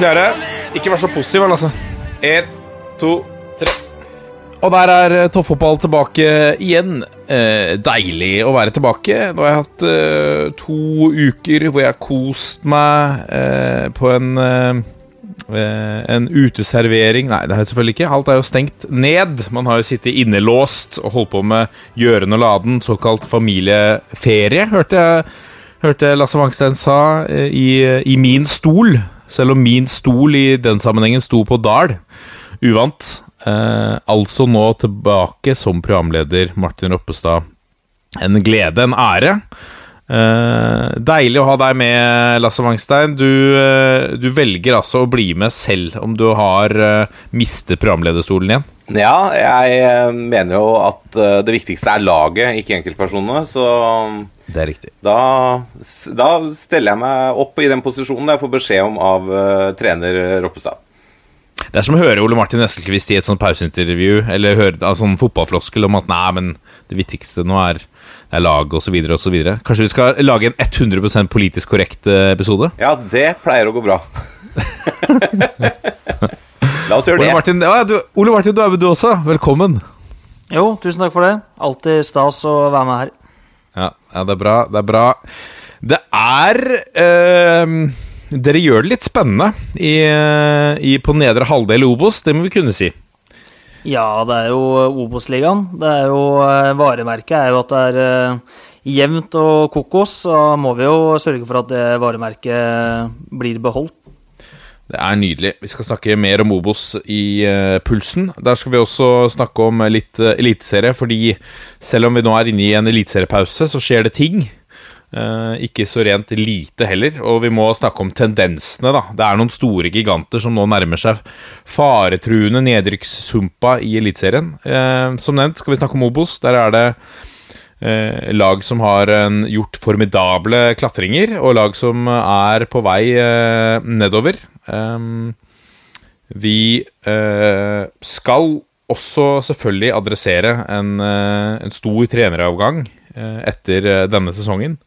Klare. Ikke vær så positiv, vel, altså. En, to, tre. Og der er eh, toppfotball tilbake igjen. Eh, deilig å være tilbake. Nå har jeg hatt eh, to uker hvor jeg har kost meg eh, på en eh, eh, en uteservering Nei, det har jeg selvfølgelig ikke. Alt er jo stengt ned. Man har jo sittet innelåst og holdt på med gjøren og laden, såkalt familieferie, hørte jeg, hørte Lasse Wangstein sa i, i min stol. Selv om min stol i den sammenhengen sto på Dal. Uvant. Eh, altså nå tilbake som programleder Martin Roppestad. En glede, en ære. Eh, deilig å ha deg med, Lasse Wangstein. Du, eh, du velger altså å bli med selv om du har eh, mistet programlederstolen igjen. Ja, jeg eh, mener jo at eh, det viktigste er laget, ikke enkeltpersonene. Så Det er riktig. da, da steller jeg meg opp i den posisjonen jeg får beskjed om av uh, trener Roppestad. Det er som å høre Ole Martin Eskelquist i et sånt pauseintervju, eller høre en sånn fotballfloskel om at nei, men det viktigste nå er, er laget osv. osv. Kanskje vi skal lage en 100% politisk korrekt episode? Ja, det pleier å gå bra. La oss gjøre Ole det. Martin, ja, du, Ole Martin, du er med du også. Velkommen. Jo, tusen takk for det. Alltid stas å være med her. Ja, ja det er bra. Det er bra. Det er øh, Dere gjør det litt spennende i, eh, i, på nedre halvdel Obos, det må vi kunne si. Ja, det er jo Obos-ligaen. Det er jo eh, Varemerket er jo at det er eh, jevnt og kokos. Så må vi jo sørge for at det varemerket blir beholdt. Det er nydelig. Vi skal snakke mer om Obos i uh, Pulsen. Der skal vi også snakke om litt uh, eliteserie, fordi selv om vi nå er inne i en eliteseriepause, så skjer det ting. Uh, ikke så rent lite heller. Og vi må snakke om tendensene, da. Det er noen store giganter som nå nærmer seg faretruende nedrykkssumpa i Eliteserien. Som nevnt skal vi snakke om Obos. Der er det eh, lag som har en, gjort formidable klatringer, og lag som er på vei eh, nedover. Um, vi eh, skal også selvfølgelig adressere en, eh, en stor treneravgang eh, etter eh, denne sesongen.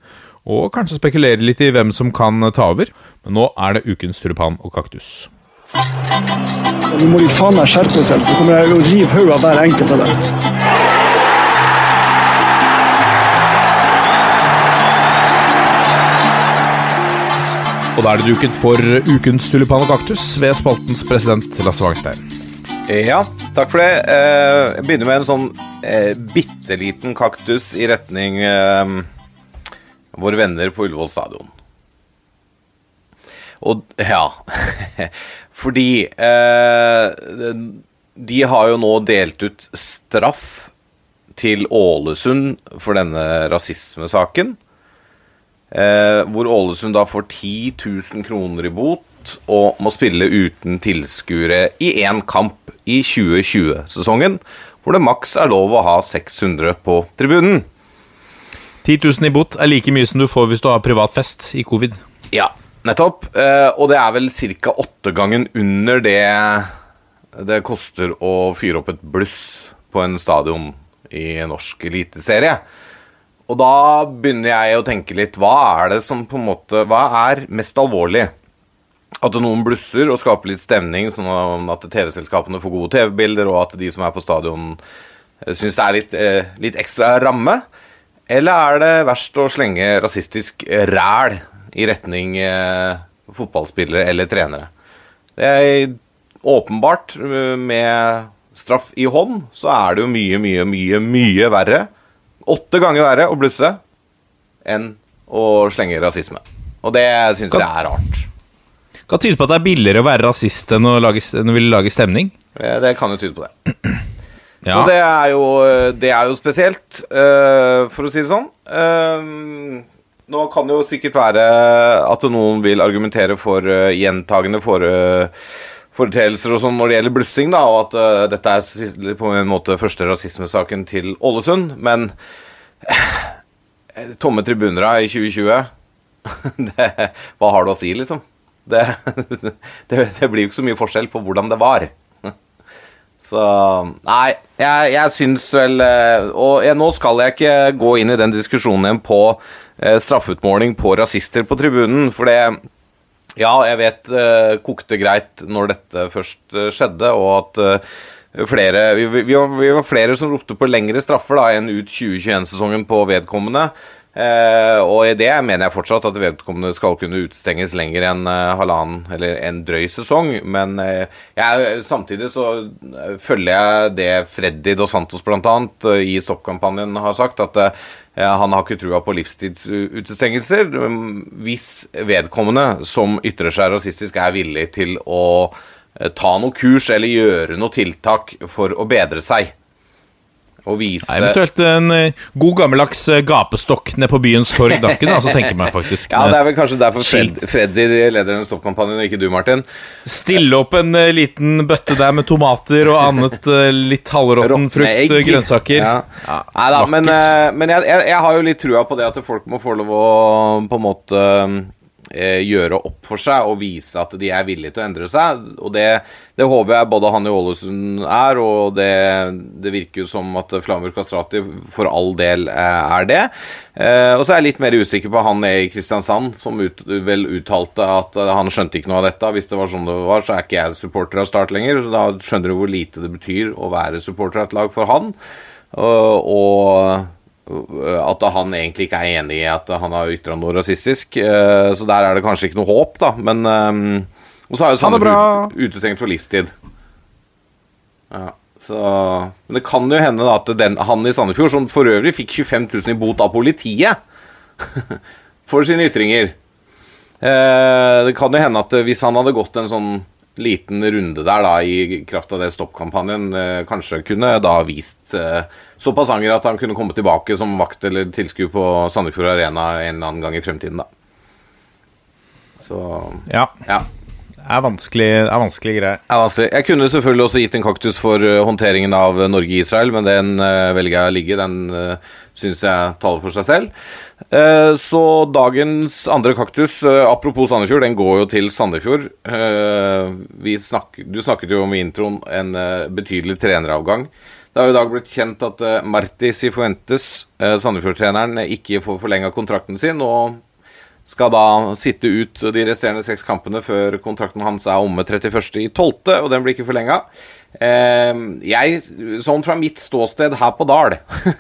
Og kanskje spekulere litt i hvem som kan ta over. Men nå er det ukens tulipan og kaktus. Nå må de faen meg skjerpe seg, så kommer jeg å river hodet av hver enkelt av dem. Og da er det duket for ukens tulipan og kaktus ved spaltens president Lasse Wangstein. Ja, takk for det. Eh, Jeg begynner med en sånn eh, bitte liten kaktus i retning eh, våre venner på Ullevål stadion. Og ja Fordi de har jo nå delt ut straff til Ålesund for denne rasismesaken. Eh, hvor Ålesund da får 10 000 kroner i bot og må spille uten tilskuere i én kamp i 2020-sesongen, hvor det maks er lov å ha 600 på tribunen. 10 000 i bot er like mye som du får hvis du har privat fest i covid. Ja, nettopp. Eh, og det er vel ca. åttegangen under det det koster å fyre opp et bluss på en stadion i norsk eliteserie. Og da begynner jeg å tenke litt Hva er det som på en måte Hva er mest alvorlig? At noen blusser og skaper litt stemning, sånn at TV-selskapene får gode TV-bilder, og at de som er på stadion, syns det er litt, eh, litt ekstra ramme? Eller er det verst å slenge rasistisk ræl i retning eh, fotballspillere eller trenere? Det er åpenbart, eh, med straff i hånd, så er det jo mye, mye, mye, mye verre. Åtte ganger verre å blusse enn å slenge rasisme. Og det syns jeg er rart. Kan tyde på at det er billigere å være rasist enn å, lage, enn å ville lage stemning. Eh, Det kan jo tyde på det. Så det er jo, det er jo spesielt, eh, for å si det sånn. Eh, nå kan det jo sikkert være at noen vil argumentere for uh, gjentagende fore, foreteelser og sånn når det gjelder blussing, da, og at uh, dette er på en måte første rasismesaken til Ålesund. Men uh, tomme tribuner i 2020 det, Hva har du å si, liksom? Det, det, det blir jo ikke så mye forskjell på hvordan det var. Så Nei, jeg, jeg syns vel eh, Og jeg, nå skal jeg ikke gå inn i den diskusjonen igjen på straffeutmåling på rasister på tribunen, for det Ja, jeg vet uh, kokte greit når dette først eh, skjedde, og at eh, flere vi, vi, vi, var, flere som ropte på lengre straffer da enn ut 2021-sesongen på vedkommende. Eh, og i det mener jeg fortsatt at vedkommende skal kunne utstenges lenger enn eh, halvannen eller en drøy sesong. Men eh, jeg, samtidig så følger jeg det Freddy Dos Santos bl.a. I stoppkampanjen har sagt, at han har ikke trua på livstidsutestengelser hvis vedkommende som ytrer seg rasistisk, er villig til å eh, ta noe kurs eller gjøre noe tiltak for å bedre seg. Og vise ja, Eventuelt en eh, god gammeldags eh, gapestokk nede på byens torg, da, kunne jeg altså tenke meg, faktisk. Ja, det er vel kanskje derfor Fred. Freddy leder den stoppkampanjen, og ikke du, Martin. Stille opp en eh, liten bøtte der med tomater og annet litt halvråtten frukt, egg. grønnsaker. Ja. Nei da, men, men jeg, jeg, jeg har jo litt trua på det at folk må få lov å på en måte gjøre opp for seg og vise at de er villige til å endre seg. Og det, det håper jeg både han i Ålesund er, og det, det virker jo som at Flamur Kastrati for all del eh, er det. Eh, og så er jeg litt mer usikker på han i Kristiansand, som ut, vel uttalte at eh, han skjønte ikke noe av dette. Hvis det var sånn det var, så er ikke jeg supporter av Start lenger. Så da skjønner du hvor lite det betyr å være supporter av et lag for han. Og at han egentlig ikke er enig i at han har ytra noe rasistisk. Eh, Så der er det kanskje ikke noe håp, da. Men eh, Og så er jo Ha. Sandefjord utestengt for livstid. Ja, så Men det kan jo hende da at den, han i Sandefjord, som for øvrig fikk 25 000 i bot av politiet for sine ytringer eh, Det kan jo hende at hvis han hadde gått en sånn liten runde der da i kraft av det stoppkampanjen, eh, kanskje kunne da vist eh, såpass anger at han kunne komme tilbake som vakt eller tilskuer på Sandefjord Arena en eller annen gang i fremtiden, da. Så Ja. ja. Det er vanskelig, er vanskelig greier. Er vanskelig. Jeg kunne selvfølgelig også gitt en kaktus for eh, håndteringen av Norge-Israel, men den velger jeg å ligge. Den uh, syns jeg taler for seg selv. Eh, så dagens andre kaktus, eh, apropos Sandefjord, den går jo til Sandefjord. Eh, snak, du snakket jo om i introen en betydelig treneravgang. Det har i dag blitt kjent at Marti Sifuentes, Sandefjord-treneren, ikke får forlenga kontrakten sin. og skal da sitte ut de resterende seks kampene før kontrakten hans er omme 31.12., og den blir ikke forlenga. Eh, jeg, sånn fra mitt ståsted her på Dal,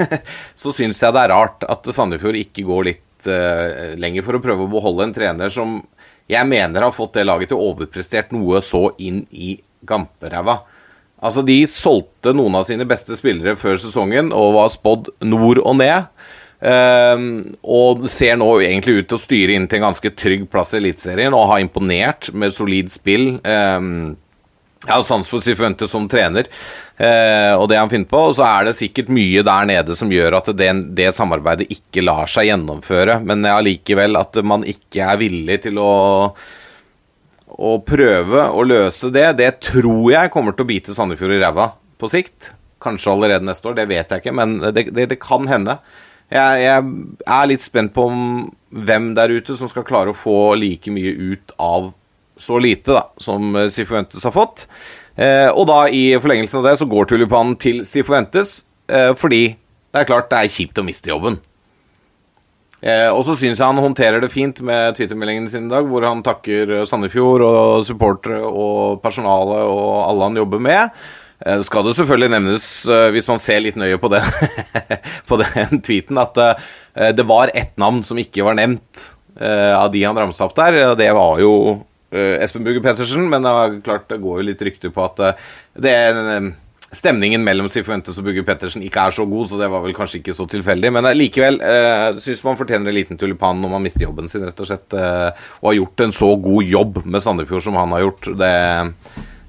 så syns jeg det er rart at Sandefjord ikke går litt eh, lenger for å prøve å beholde en trener som jeg mener har fått det laget til å overprestert noe så inn i gamperæva. Altså, de solgte noen av sine beste spillere før sesongen og var spådd nord og ned. Ehm, og ser nå egentlig ut til å styre inn til en ganske trygg plass i Eliteserien og har imponert med solid spill. Um, jeg har sans for Sifuente som trener eh, og det han finner på. Og så er det sikkert mye der nede som gjør at det, det samarbeidet ikke lar seg gjennomføre. Men allikevel at man ikke er villig til å å prøve å løse det, det tror jeg kommer til å bite Sandefjord i ræva på sikt. Kanskje allerede neste år, det vet jeg ikke, men det, det, det kan hende. Jeg, jeg er litt spent på om hvem der ute som skal klare å få like mye ut av så lite da, som Sifuentes har fått. Eh, og da i forlengelsen av det så går tulipanen til Sifuentes, eh, fordi det er klart det er kjipt å miste jobben. Eh, og så syns jeg han håndterer det fint med Twitter-meldingen sin i dag, hvor han takker eh, Sandefjord og supportere og personale og alle han jobber med. Eh, skal det selvfølgelig nevnes, eh, hvis man ser litt nøye på, det, på den tweeten, at eh, det var ett navn som ikke var nevnt eh, av de han ramsa opp der. og Det var jo eh, Espen Bugge Pettersen, men det, klart, det går jo litt rykter på at eh, det er Stemningen mellom Sifuentes og Bugge Pettersen ikke er så god, så det var vel kanskje ikke så tilfeldig. Men eh, likevel eh, syns man fortjener en liten tulipan når man mister jobben sin, rett og slett. Eh, og har gjort en så god jobb med Sandefjord som han har gjort. Det,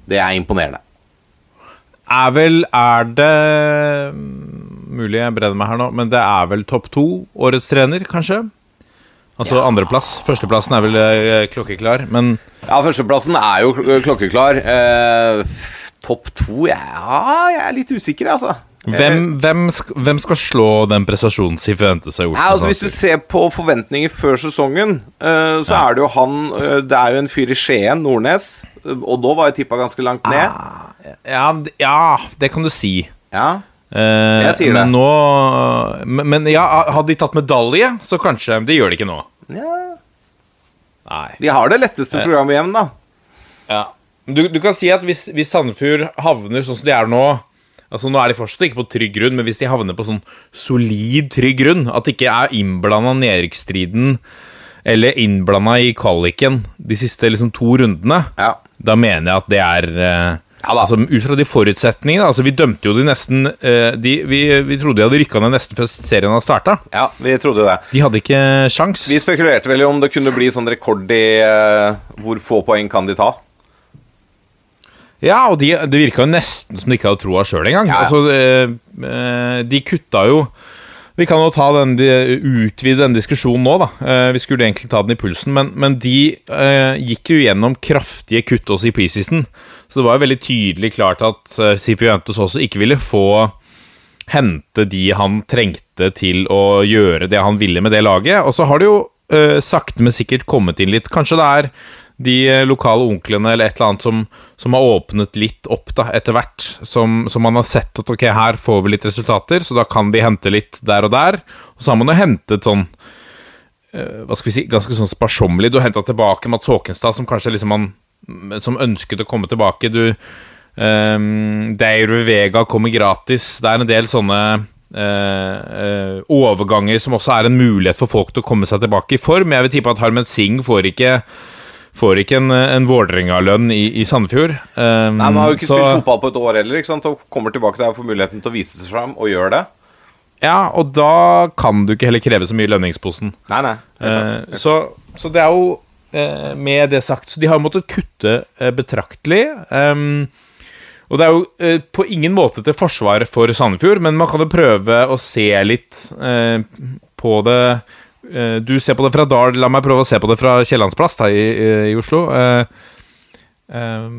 det er imponerende. er vel Er det Mulig jeg brenner meg her nå, men det er vel topp to årets trener, kanskje? Altså andreplass. Førsteplassen er vel eh, klokkeklar, men Ja, førsteplassen er jo klokkeklar. Eh, Topp to Ja, jeg er litt usikker, altså. hvem, hvem, sk hvem skal slå den prestasjonen Sifuentes har gjort? Nei, altså Hvis du ser på forventninger før sesongen, så så er det jo han eh, Det er jo en fyr i Skien, Nordnes. eh, Og da var jo tippa ganske langt ned. ja, ja, det kan du si. Ja. Eh, Jeg sier men det. nå men, men ja, hadde de tatt medalje, så kanskje. De gjør det ikke nå. ja. Nei. De har det letteste programmet igjen, da. Ja. Du, du kan si at hvis, hvis Sandefjord havner sånn som de er nå Altså Nå er de fortsatt ikke på trygg grunn, men hvis de havner på sånn solid trygg grunn At de ikke er innblanda i nedrykksstriden eller innblanda i kvaliken de siste liksom to rundene, Ja. da mener jeg at det er eh, Ja da. altså, Ut fra de forutsetningene altså, Vi dømte jo de nesten eh, de, vi, vi trodde de hadde rykka ned nesten før serien hadde starta. ja, vi trodde det. De hadde ikke sjans. Vi spekulerte vel om det kunne bli sånn rekord i uh, hvor få poeng kan de ta. Ja, og de, det virka jo nesten som de ikke hadde troa sjøl engang. Ja, ja. Altså, eh, eh, de kutta jo Vi kan jo ta den, de, utvide den diskusjonen nå, da. Eh, vi skulle egentlig ta den i pulsen, men, men de eh, gikk jo gjennom kraftige kutt også i preseason. Så det var jo veldig tydelig klart at uh, Sifuentes også ikke ville få hente de han trengte til å gjøre det han ville med det laget. Og så har det jo eh, sakte, men sikkert kommet inn litt. Kanskje det er de eh, lokale onklene eller et eller annet som, som har åpnet litt opp da, etter hvert. Som, som man har sett at ok, her får vi litt resultater, så da kan de hente litt der og der. Og så har man jo hentet sånn eh, hva skal vi si, ganske sånn sparsommelig. Du har henta tilbake Mats Håkenstad, som kanskje liksom man Som ønsket å komme tilbake. Du um, Deiro Vega kommer gratis. Det er en del sånne Uh, uh, overganger som også er en mulighet for folk til å komme seg tilbake i form. Jeg vil tippe at Harmen Singh får ikke Får ikke en, en Vålerenga-lønn i, i Sandefjord. Um, Nei, Man har jo ikke så- spilt fotball på et år heller, ikke sant? og kommer tilbake der og får muligheten til å vise seg fram, og gjøre det. Ja, og da kan du ikke heller kreve så mye i lønningsposen. Nei, nei. Uh, så, så det er jo uh, Med det sagt Så de har måttet kutte uh, betraktelig. Um, og det er jo på ingen måte til forsvar for Sandefjord, men man kan jo prøve å se litt på det Du ser på det fra Dal, la meg prøve å se på det fra Kiellandsplass i, i, i Oslo. Eh, eh,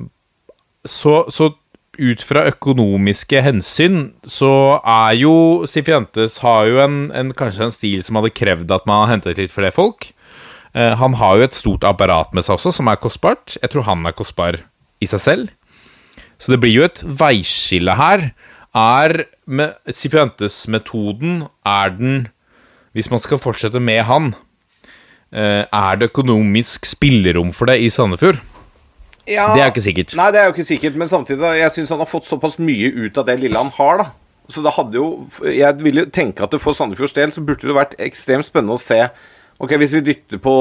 så, så ut fra økonomiske hensyn så er jo Sifientes har jo en, en, kanskje en stil som hadde krevd at man hentet litt flere folk. Eh, han har jo et stort apparat med seg også, som er kostbart. Jeg tror han er kostbar i seg selv. Så det blir jo et veiskille her. Er med Sifuentes-metoden Er den Hvis man skal fortsette med han, eh, er det økonomisk spillerom for det i Sandefjord? Ja, Det er jo ikke sikkert. Nei, det er jo ikke sikkert, men samtidig da, jeg syns han har fått såpass mye ut av det lille han har, da. Så det hadde jo Jeg ville tenke at det for Sandefjords del så burde det vært ekstremt spennende å se Ok, hvis vi dytter på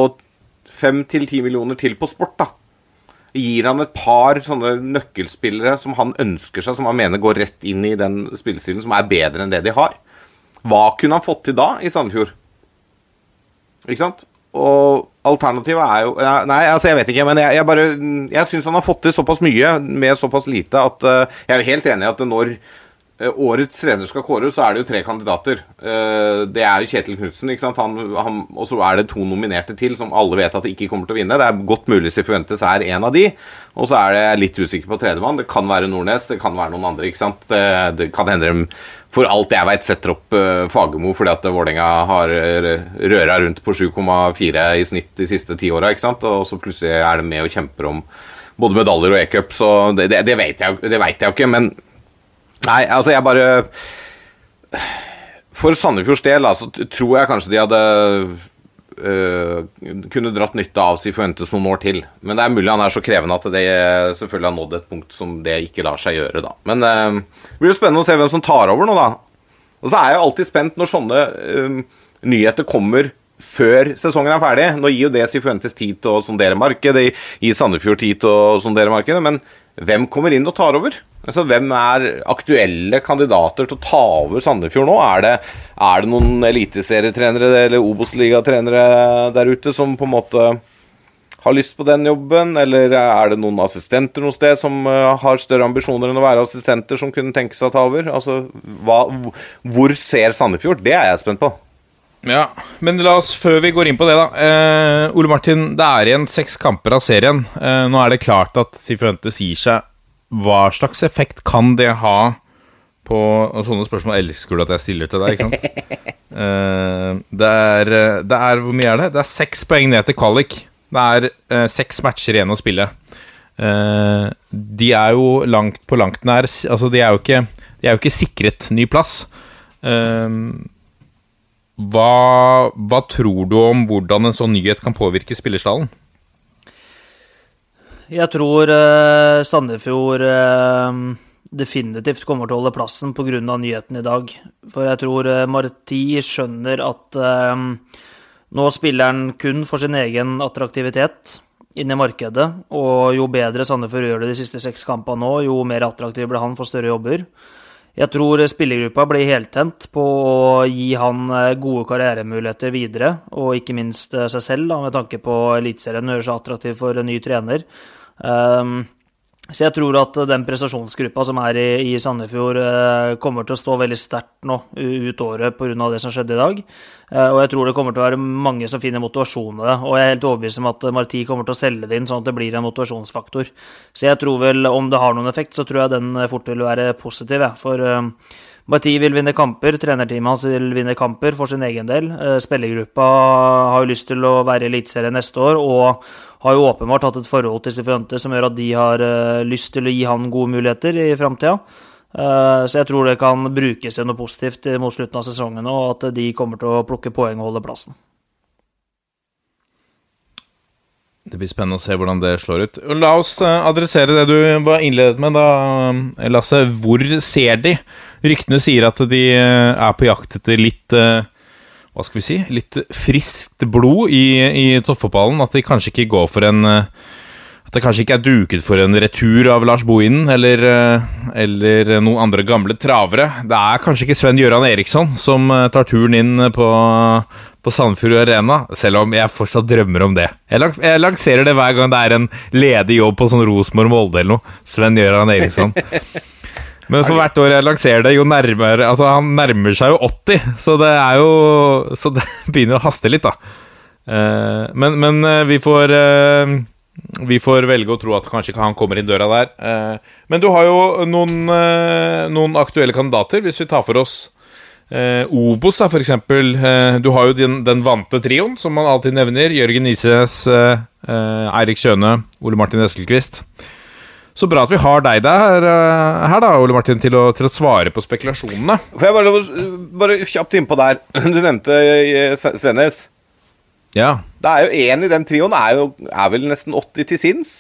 fem til ti millioner til på sport, da. Gir han et par sånne nøkkelspillere som han ønsker seg, som han mener går rett inn i den spillestilen, som er bedre enn det de har. Hva kunne han fått til da i Sandefjord? Ikke sant? Og alternativet er jo Nei, altså jeg vet ikke, men jeg, jeg bare Jeg syns han har fått til såpass mye med såpass lite at uh, Jeg er helt enig i at når eh, årets trener skal kåres, så er det jo tre kandidater. Uh, det er jo Kjetil Knutsen, ikke sant. Han, han, og så er det to nominerte til som alle vet at de ikke kommer til å vinne. Det er godt mulig Sifuentes er en av de. Og så er det litt usikker på tredjemann. Det kan være Nordnes, det kan være noen andre, ikke sant. Det, det kan hende de for alt jeg veit, setter opp uh, Fagermo fordi at Vålerenga har uh, røra rundt på 7,4 i snitt de siste ti åra. Og så plutselig er de med og kjemper om både medaljer og e-cup, så det, det, det vet jeg det jeg jo ikke. Men nei, altså, jeg bare For Sandefjords del, altså, tror jeg kanskje de hadde kunne dratt nytte av Sifuentes noen år til. Men det er mulig han er så krevende at det selvfølgelig har nådd et punkt som det ikke lar seg gjøre, da. Men øh, det blir jo spennende å se hvem som tar over nå, da. Og så er jeg jo alltid spent når sånne øh, nyheter kommer før sesongen er ferdig. Nå gir jo det Sifuentes tid til å sondere markedet, det gir Sandefjord tid til å sondere markedet, men hvem kommer inn og tar over? Altså, Hvem er aktuelle kandidater til å ta over Sandefjord nå? Er det, er det noen eliteserietrenere eller Obos-ligatrenere der ute som på en måte har lyst på den jobben, eller er det noen assistenter noe sted som eh, har større ambisjoner enn å være assistenter, som kunne tenke seg å ta over? Altså, hva, hvor ser Sandefjord? Det er jeg spent på. Ja, men la oss, før vi går inn på det, da. Eh, Ole Martin, det er igjen seks kamper av serien. Eh, nå er det klart at Sifuentes gir seg. Hva slags effekt kan det ha på og Sånne spørsmål elsker du at jeg stiller til deg, ikke sant? eh, det, er, eh, det er Hvor mye er det? Det er seks poeng ned til kvalik. Det er eh, seks matcher igjen å spille. Eh, de er jo langt på langt nær Altså, de er jo ikke, de er jo ikke sikret ny plass. Eh, hva, hva tror du om hvordan en sånn nyhet kan påvirke spillerstallen? Jeg tror uh, Sandefjord uh, definitivt kommer til å holde plassen pga. nyheten i dag. For jeg tror uh, Marti skjønner at nå spiller han kun for sin egen attraktivitet inn i markedet. Og jo bedre Sandefjord gjør det de siste seks kampene nå, jo mer attraktiv blir han for større jobber. Jeg tror spillergruppa blir heltent på å gi han eh, gode karrieremuligheter videre, og ikke minst eh, seg selv, da, med tanke på Eliteserien gjøre seg attraktiv for en ny trener. Um, så jeg tror at den prestasjonsgruppa som er i, i Sandefjord, eh, kommer til å stå veldig sterkt nå ut året pga. det som skjedde i dag. Eh, og jeg tror det kommer til å være mange som finner motivasjon med det. Og jeg er helt overbevist om at Marti kommer til å selge det inn sånn at det blir en motivasjonsfaktor. Så jeg tror vel, om det har noen effekt, så tror jeg den fort vil være positiv, jeg. For eh, Marti vil vinne kamper, trenerteamet hans vil vinne kamper for sin egen del. Eh, Spillergruppa har jo lyst til å være i Eliteserien neste år, og har jo åpenbart hatt et forhold til Sifuente som gjør at de har lyst til å gi han gode muligheter i framtida. Uh, så jeg tror det kan brukes til noe positivt mot slutten av sesongen, og at de kommer til å plukke poeng og holde plassen. Det blir spennende å se hvordan det slår ut. La oss adressere det du var innledet med, da, Lasse. Hvor ser de? Ryktene sier at de er på jakt etter litt hva skal vi si, litt friskt blod i, i toppfotballen. At de kanskje ikke går for en det kanskje ikke er duket for en retur av Lars Bohinen eller, eller noen andre gamle travere. Det er kanskje ikke Sven Gøran Eriksson som tar turen inn på, på Sandefjord Arena, selv om jeg fortsatt drømmer om det. Jeg, lanserer det hver gang det er en ledig jobb på sånn Rosenborg-Molde eller noe. Sven Gøran Eriksson. Men for hvert år jeg lanserer det, jo nærmere Altså, han nærmer seg jo 80, så det er jo Så det begynner å haste litt, da. Uh, men, men vi får Vi får velge å tro at kanskje han kommer inn døra der. men du har jo noen, noen aktuelle kandidater, hvis vi tar for oss Obos, da, eksempel. du har jo den, den vante trioen, som man alltid nevner. Jørgen Ises, Eirik Kjøne, Ole Martin Eskelquist. Så bra at vi har deg der, eh, her da, Ole Martin, til å, til å svare på spekulasjonene. Får jeg bare, bare kjapt innpå der. Du nevnte eh, Senes. Ja. Det er jo én i den trioen er, jo, er vel nesten 80 til sinns?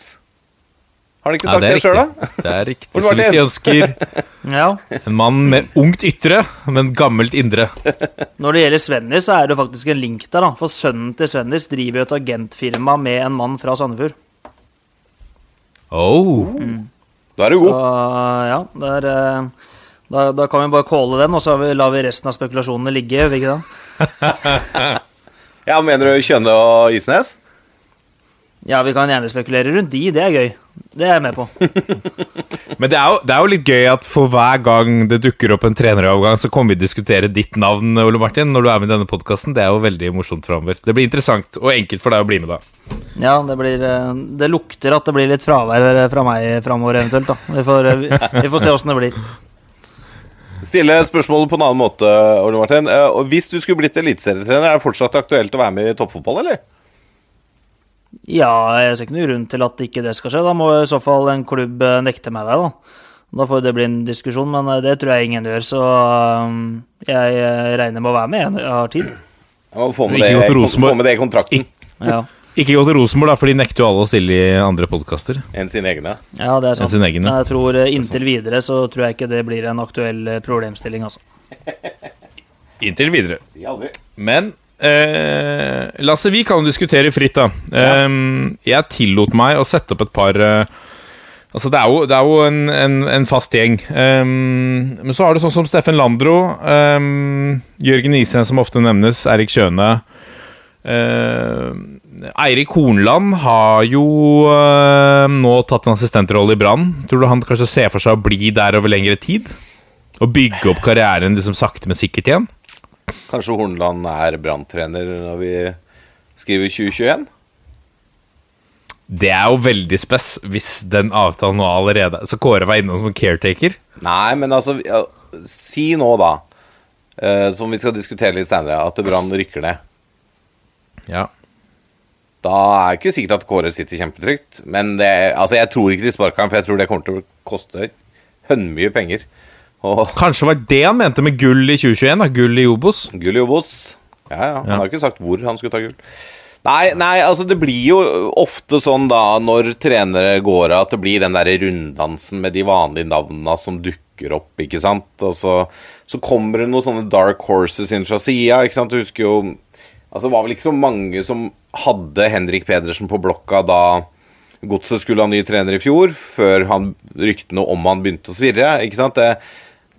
Har han ikke sagt ja, det, det sjøl, da? Det er riktig. Så hvis de ønsker ja. en mann med ungt ytre, men gammelt indre Når det gjelder Svennis, så er det faktisk en link der. da, For sønnen til Svennis driver jo et agentfirma med en mann fra Sandefjord. Oh. Mm. Da er du god. Så, ja, der, eh, da, da, kan vi bare calle den, og så lar vi resten av spekulasjonene ligge. Gjør vi ikke det? Ja, Mener du Kjønne og Isnes? Ja, vi kan gjerne spekulere rundt de. Det er gøy. Det er jeg med på. Men det er, jo, det er, jo, litt gøy at for hver gang det dukker opp en trenerovergang, så kommer vi til å diskutere ditt navn, Ole Martin, når du er med i denne podkasten. Det er jo veldig morsomt framover. Det blir interessant og enkelt for deg å bli med da. Ja, det blir eh, Det lukter at det blir litt fravær fra meg framover eventuelt, da. Vi får, eh, vi får se åssen det blir. Stille spørsmålet på en annen måte, Ole Martin. Eh, hvis du skulle blitt eliteserietrener, er det fortsatt aktuelt å være med i toppfotball, eller? Ja, jeg ser ikke noen grunn til at ikke det skal skje. Da må i så fall en klubb nekte meg det, da. Da får det bli en diskusjon, men det tror jeg ingen gjør. Så jeg regner med å være med. Jeg har tid. Ja, få, med det, få med det i kontrakten. Ja. Ikke gå til Rosenborg, da, for de nekter jo alle å stille i andre podkaster. Enn sine egne. Ja, det er sant. Egne. Jeg tror eh, Inntil videre så tror jeg ikke det blir en aktuell eh, problemstilling, altså. Inntil videre. Si aldri. Men eh, Lasse, vi kan jo diskutere fritt, da. Ja. Um, jeg tillot meg å sette opp et par uh, Altså, det er jo, det er jo en, en, en, fast gjeng. Um, men så har du sånn som Steffen Landro, um, Jørgen Isen, som ofte nevnes, Erik Kjøne. Eh, Eirik Hornland har jo eh, nå tatt en assistentrolle i Brann. Tror du han kanskje ser for seg å bli der over lengre tid? Og bygge opp karrieren liksom sakte, men sikkert igjen? Kanskje Hornland er branntrener når vi skriver 2021? Det er jo veldig spes hvis den avtalen nå allerede Så Kåre var innom som caretaker. Nei, men altså Si nå, da, eh, som vi skal diskutere litt senere, at Brann rykker ned. Ja. Da er det ikke sikkert at Kåre sitter kjempetrygt. Men det, altså, jeg tror ikke de sparker ham, for jeg tror det kommer til å koste hønmye penger. Og Kanskje var det han mente med gull i 2021? da Gull i Obos? gull i Obos. Ja, ja. Han Ja. har ikke sagt hvor han skulle ta gull. Nei, nei, altså det blir jo ofte sånn da når trenere går av, at det blir den der runddansen med de vanlige navnene som dukker opp, ikke sant. Og så, så kommer det noen sånne dark horses inn fra sida, ikke sant. Du husker jo Altså det var vel ikke så mange som hadde Henrik Pedersen på blokka da Godset skulle ha ny trener i fjor, før han ryktene om han begynte å svirre, ikke sant. Det,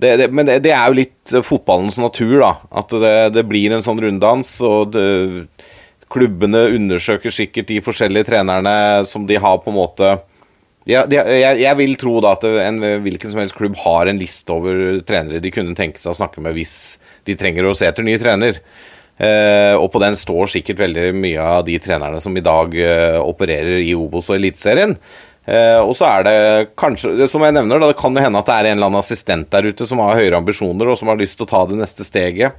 det, det, men det, er jo litt fotballens natur, da. At det, blir en sånn runddans. Og klubbene undersøker sikkert de forskjellige trenerne som de har på en måte ja, de, jeg, jeg vil tro da at en hvilken som helst klubb har en liste over trenere de kunne tenke seg å snakke med hvis de trenger å se etter ny trener. Eh, og på den står sikkert veldig mye av de trenerne som i dag eh, opererer i Obos og Eliteserien. Eh, og så er det kanskje, det som jeg nevner, da, det kan jo hende at det er en eller annen assistent der ute som har høyere ambisjoner og som har lyst til å ta det neste steget.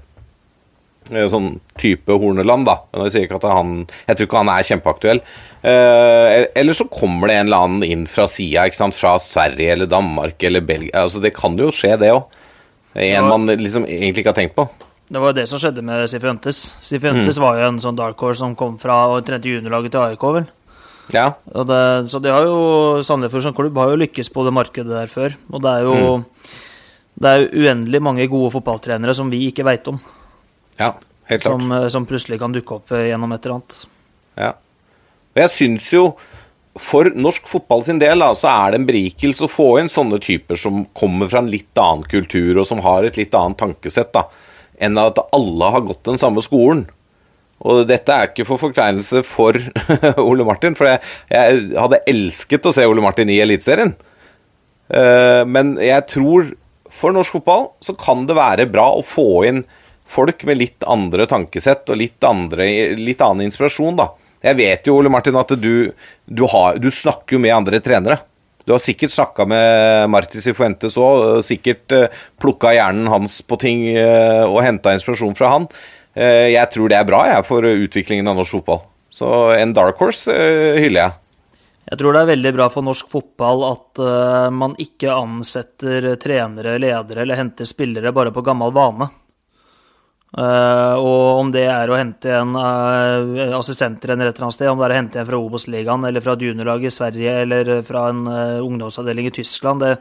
Sånn type Horneland, da. Men Jeg sier ikke at han Jeg tror ikke han er kjempeaktuell. Eh, eller så kommer det en eller annen inn fra sida. Fra Sverige eller Danmark eller Belgia. Altså, det kan jo skje, det òg. En Ja. man liksom egentlig ikke har tenkt på. Det var jo det som skjedde med Sifuentes. Sifuentes var jo en sånn dark horse som kom fra og trente juniorlaget til AIK, vel. Ja. Og det, så det har jo Sandefjord som klubb har jo lykkes på det markedet der før. Og det er jo Det er jo uendelig mange gode fotballtrenere som vi ikke veit om. ja. Helt klart. Som, eh, som plutselig kan dukke opp eh, gjennom et eller annet. Ja. Og jeg syns jo for norsk fotball sin del da, så er det en berikelse å få inn sånne typer som kommer fra en litt annen kultur, og som har et litt annet tankesett, da, enn at alle har gått den samme skolen. Og dette er ikke for forkleinelse for Ole Martin, for jeg, jeg hadde elsket å se Ole Martin i Eliteserien. Uh, men jeg tror for norsk fotball så kan det være bra å få inn folk med litt andre tankesett og litt, andre, litt annen inspirasjon, da. Jeg vet jo, Ole Martin, at du, du, har, du snakker jo med andre trenere. Du har sikkert snakka med Marti Cifuentes òg, sikkert uh, plukka hjernen hans på ting eh, og henta inspirasjon fra han. Eh, jeg tror det er bra jeg, for utviklingen av norsk fotball. Så en dark horse eh, hyller jeg. Jeg tror det er veldig bra for norsk fotball at eh, man ikke ansetter trenere, ledere eller henter spillere bare på gammel vane. Eh, og om det er å hente en uh, assistenttrener et eller annet sted, om det er å hente en fra Obos-ligaen eller fra et juniorlag i Sverige eller fra en eh, ungdomsavdeling i Tyskland, det,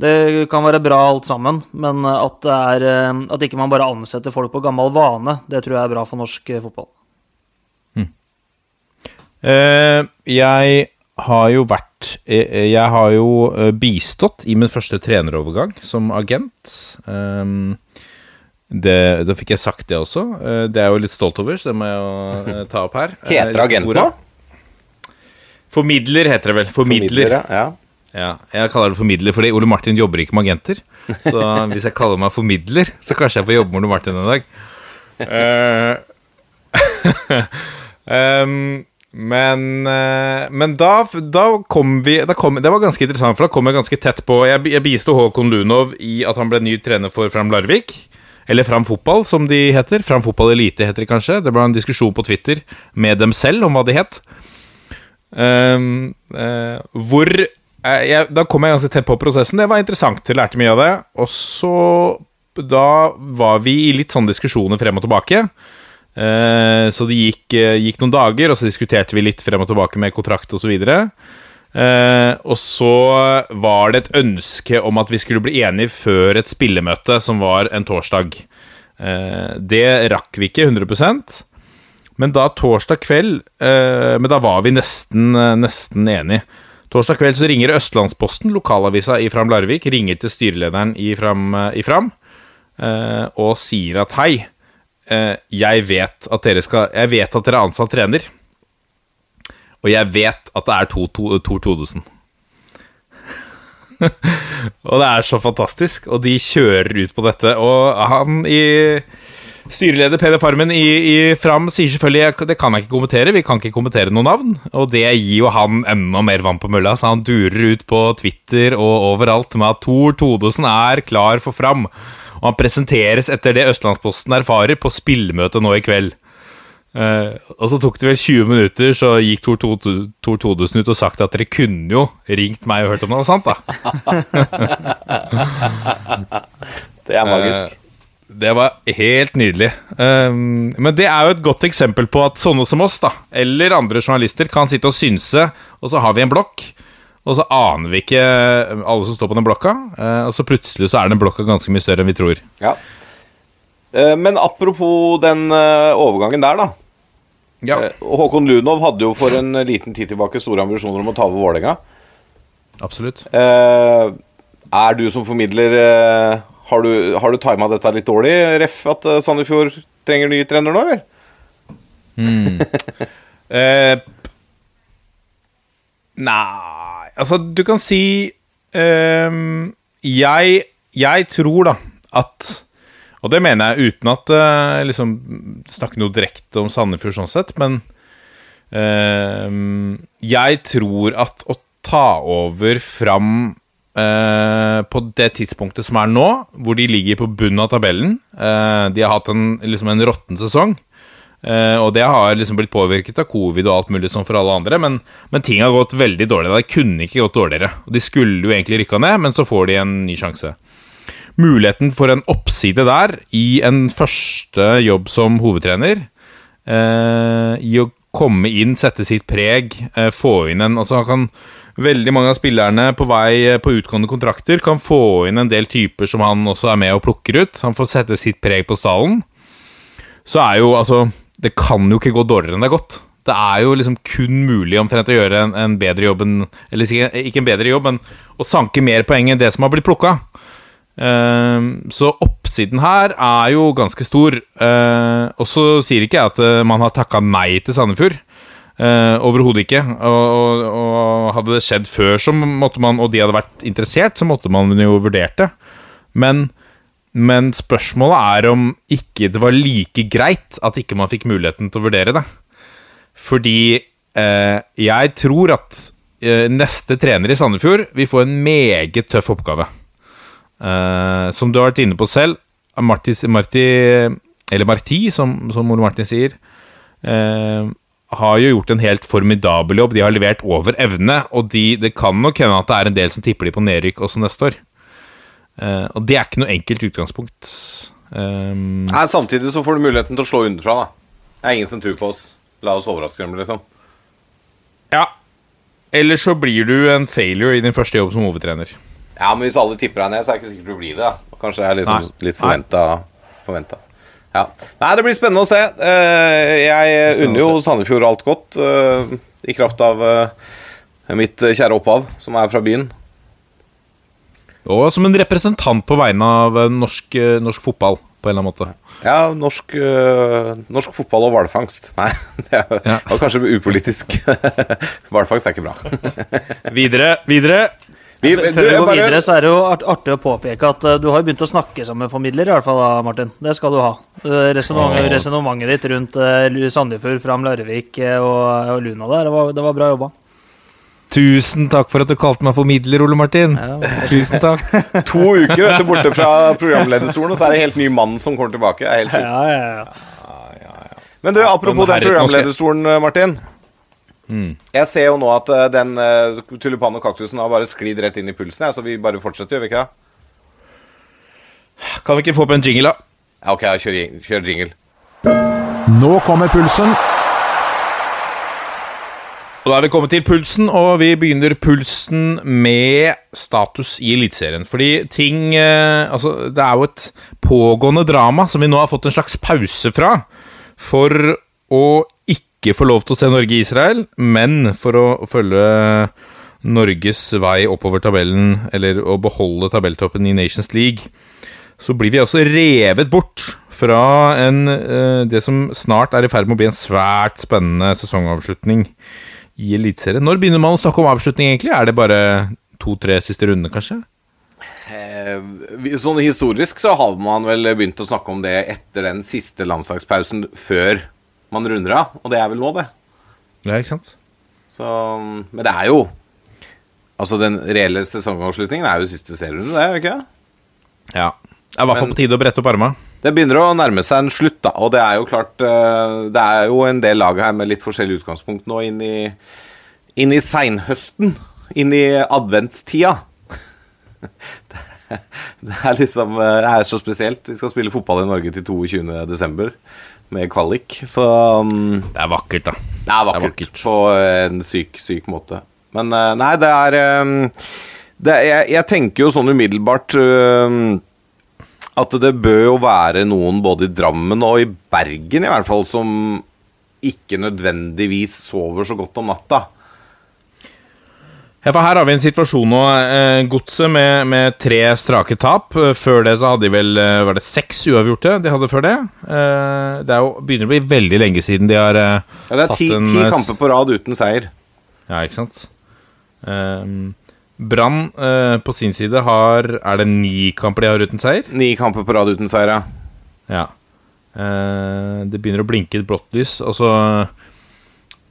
det kan være bra alt sammen. Men at, det er, eh, at ikke man bare ansetter folk på gammel vane, det tror jeg er bra for norsk eh, fotball. Eh, jeg har jo vært eh, Jeg har jo eh, bistått i min første trenerovergang som agent. Um, det, da fikk jeg sagt det også. Eh, det er jeg jo litt stolt over, så det må jeg jo eh, ta opp her. Eh, Heter agenten agent nå? Formidler heter det vel. Formidler. ja. Ja, jeg kaller det formidler fordi Ole Martin jobber ikke med agenter. Så hvis jeg kaller meg formidler, så kanskje jeg får jobbe med Ole Martin en dag. um, men eh, men da, da kom vi da kom, Det var ganske interessant, for da kom jeg ganske tett på Jeg, jeg bisto Håkon Lunov i at han ble ny trener for Fram Larvik. Eller Fram Fotball, som de heter. Fram Fotball Elite heter de kanskje. Det ble en diskusjon på Twitter med dem selv om hva de het. Ehm, uh, hvor uh, jeg, Da kom jeg ganske tett på prosessen. Det var interessant. Jeg lærte mye av det. Og så Da var vi i litt sånne diskusjoner frem og tilbake. Eh, så det gikk, gikk noen dager, og så diskuterte vi litt frem og tilbake med kontrakt osv. Uh, og så var det et ønske om at vi skulle bli enige før et spillemøte, som var en torsdag. Eh, det rakk vi ikke 100% men da torsdag kveld eh, Men da var vi nesten, eh, nesten enige. Torsdag kveld så ringer Østlandsposten, lokalavisa i Fram Larvik, ringer til styrelederen i Fram, eh, i Fram eh, og sier at hei, eh, Jeg vet at skal Jeg vet at dere er ansatt trener. Og jeg vet at det er to, Todesen. og det er så fantastisk, og de kjører ut på dette. Og han i Styreleder Peder Farmen i, i Fram sier selvfølgelig at det kan jeg ikke kommentere, vi kan ikke kommentere noe navn. Og det gir jo han enda mer vann på mølla, så han durer ut på Twitter og overalt med at Tor Todesen er klar for Fram. Og han presenteres etter det Østlandsposten erfarer, på spillmøtet nå i kveld. Eh, og så tok det vel 20 minutter, så gikk Tor, Tor, Tor Todesen ut og sagt at dere kunne jo ringt meg og hørt om det var sant, da. Det er magisk. Uh, Det var helt nydelig. Uh, men det er jo et godt eksempel på at sånne som oss, da, eller andre journalister, kan sitte og synse, og så har vi en blokk, og så aner vi ikke alle som står på den blokka, eh, og så plutselig så er den blokka ganske mye større enn vi tror. Ja. Men apropos den overgangen der, da. Ja, Eh, Håkon Lunov hadde jo for en liten tid tilbake store ambisjoner om å ta over Vålerenga. absolutt. Eh, er du som formidler eh, Har du, har du tima dette litt dårlig, ref at Sandefjord trenger ny trener nå, eller? Eh, nei Altså, du kan si eh, jeg, jeg tror da at Og det mener jeg uten at uh, liksom snakker noe direkte om Sandefjord sånn sett, men uh, jeg tror at å ta over fram uh, på det tidspunktet som er nå, hvor de ligger på bunnen av tabellen uh, De har hatt en, liksom en råtten sesong. Uh, og det har liksom blitt påvirket av covid og alt mulig som for alle andre, men, men ting har gått veldig dårlig. Det kunne ikke gått dårligere. Og De skulle jo egentlig rykka ned, men så får de en ny sjanse. Muligheten for en oppside der, i en første jobb som hovedtrener, eh, i å komme inn, sette sitt preg, eh, få inn en Altså kan Veldig mange av spillerne på vei eh, på utgående kontrakter kan få inn en del typer som han også er med og plukker ut. Han får sette sitt preg på stallen. Så er jo altså Det kan jo ikke gå dårligere enn det er gått. Det er jo liksom kun mulig omtrent å gjøre en, en bedre jobb enn Eller ikke en bedre jobb, men å sanke mer poeng enn det som har blitt plukka. Ehm, så oppsiden her er jo ganske stor. Uh, og så sier ikke jeg at eh, man har takka nei til Sandefjord. Uh, Overhodet ikke. Og, og, og hadde det skjedd før, så måtte man, og de hadde vært interessert, så måtte man jo vurdert det. Men, men spørsmålet er om ikke det var like greit at ikke man fikk muligheten til å vurdere det. Fordi eh, jeg tror at eh, neste trener i Sandefjord vil få en meget tøff oppgave. Eh, som du har vært inne på selv, Marti eller Marti, som, som Ole Martin sier, uh, har jo gjort en helt formidabel jobb. De har levert over evne, og de, det kan nok hende at det er en del som tipper de på nedrykk også neste år. Uh, og det er ikke noe enkelt utgangspunkt. Um, Nei, Samtidig så får du muligheten til å slå underfra, da. Det er ingen som tror på oss. La oss overraske dem, liksom. ja. Eller så blir du en failure i din første jobb som hovedtrener. Ja, men hvis alle tipper deg ned, så er det ikke sikkert du blir det. da Kanskje det er liksom Nei. litt forventa. Ja. Nei, det blir spennende å se. Eh, Jeg unner jo Sandefjord alt godt, eh, i kraft av eh, mitt kjære opphav, som er fra byen. Og som en representant på vegne av norsk, norsk fotball, på en eller annen måte. Ja, norsk, norsk fotball og hvalfangst. Nei, det er- Ja. var kanskje upolitisk. Hvalfangst er ikke bra. Videre, videre. Vi, Før vi går bare- videre, så er det jo artig å påpeke at eh, du har begynt å snakke som en formidler, i hvert fall da, Martin. Det skal du ha. Uh, Resonnementet ditt rundt uh, Sandefjord, Fram Larvik eh, og, og Luna der, det var, det var bra jobba. Tusen takk for at du kalte meg formidler, Ole Martin. Tusen takk. To uker vet du, borte fra programlederstolen, og så er det en helt ny mann som kommer tilbake. Det er helt sykt. Ja, ja, ja. Men du, apropos den programlederstolen, eh, Jeg ser jo nå at eh, den uh, tulipanen og kaktusen har bare sklidd rett inn i pulsen, ja, så vi bare fortsetter, gjør vi ikke det? Kan vi ikke få på en jingle, da? Ja, ok, kjør, kjør jingle. Nå kommer pulsen. Og da er vi kommet til pulsen, og vi begynner pulsen med status i Eliteserien. Fordi ting eh, Altså, det er jo et pågående drama som vi nå har fått en slags pause fra. For å ikke få lov til å se Norge i Israel, men for å følge Norges vei oppover tabellen, eller å beholde tabelltoppen i Nations League, så blir vi også revet bort fra en, eh, det som snart er i ferd med å bli en svært spennende sesongavslutning i Eliteserien. Når begynner man å snakke om avslutning, egentlig? Er det bare to-tre siste runder, kanskje? Eh, Sånn historisk så har man vel begynt å snakke om det etter den siste landslagspausen før man runder av, og det er vel nå, det. Ja, ikke sant? Så, men det er jo Altså, den reelle sesongavslutningen er jo siste serierunde, det, er det ikke? Ja. Det er i hvert fall på tide å brette opp arma. Det begynner å nærme seg en slutt, da. Og det er jo klart eh, Det er jo en del lag her med litt forskjellig utgangspunkt nå inn i, inn i seinhøsten. Inn i adventstida. Det er liksom eh, Det er så spesielt. Vi skal spille fotball i Norge til 22.12. med kvalik. Så um, Det er vakkert, da. det er vakkert, på en syk, syk måte. Men uh, nei, det er, um, det er jeg, jeg tenker jo sånn umiddelbart um, at det bør jo være noen både i Drammen og i Bergen i hvert fall som ikke nødvendigvis sover så godt om natta. Ja, for Her har vi en situasjon nå. Eh, Godset med, med tre strake tap. Eh, Før det så hadde de vel eh, Var det seks uavgjorte de hadde før det? Det jo, begynner å bli veldig lenge siden de har Ja, det er ti, en, ti kamper på rad uten seier. Ja, ikke sant? Um, Brann på sin side har Er det ni kamper de har uten seier? Ni kamper på rad uten seier, ja. Ja. Det begynner å blinke et blått lys. Altså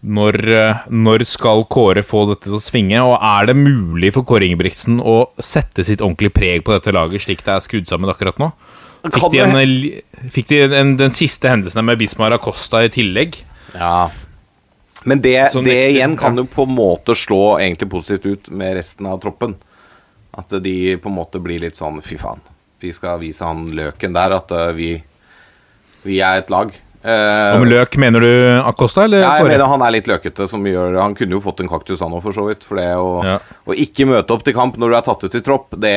når, eh, når skal Kåre få dette til å svinge? Og er det mulig for Kåre Ingebrigtsen å sette sitt ordentlige preg på dette laget, slik det er skrudd sammen akkurat nå? Fikk de, en, eh, fikk de en, den siste hendelsen med Bismar Acosta i tillegg? Ja. Men det, det igjen kan jo på en måte slå egentlig positivt ut med resten av troppen. At de på en måte blir litt sånn fy faen. Vi skal vise han løken der at eh, vi, vi er et lag. Eh, Og med løk mener du Acosta, eller ja, jeg mener han er litt løkete, som gjør Han kunne jo fått en kaktus, han òg, for så vidt. For det å, Ja. å ikke møte opp til kamp når du er tatt ut i tropp, det,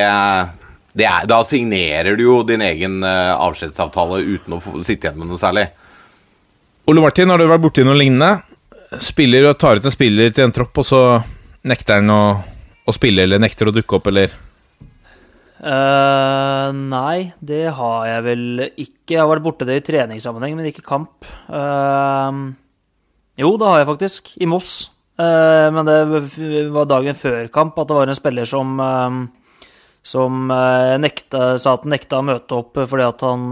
det er, Da signerer du jo din egen uh, avskjedsavtale uten å få, sitte igjen med noe særlig. Ole Martin, har du vært borti noe lignende? Spiller og tar ut en spiller til en tropp, og så nekter han å, å spille, eller nekter å dukke opp, eller Eh, nei, det har jeg vel ikke. Jeg har vært borte det i treningssammenheng, men ikke kamp. Uh, jo, det har jeg faktisk. I Moss. Uh, men det var dagen før kamp at det var en spiller som som nekta, sa at han nekta å møte opp fordi at han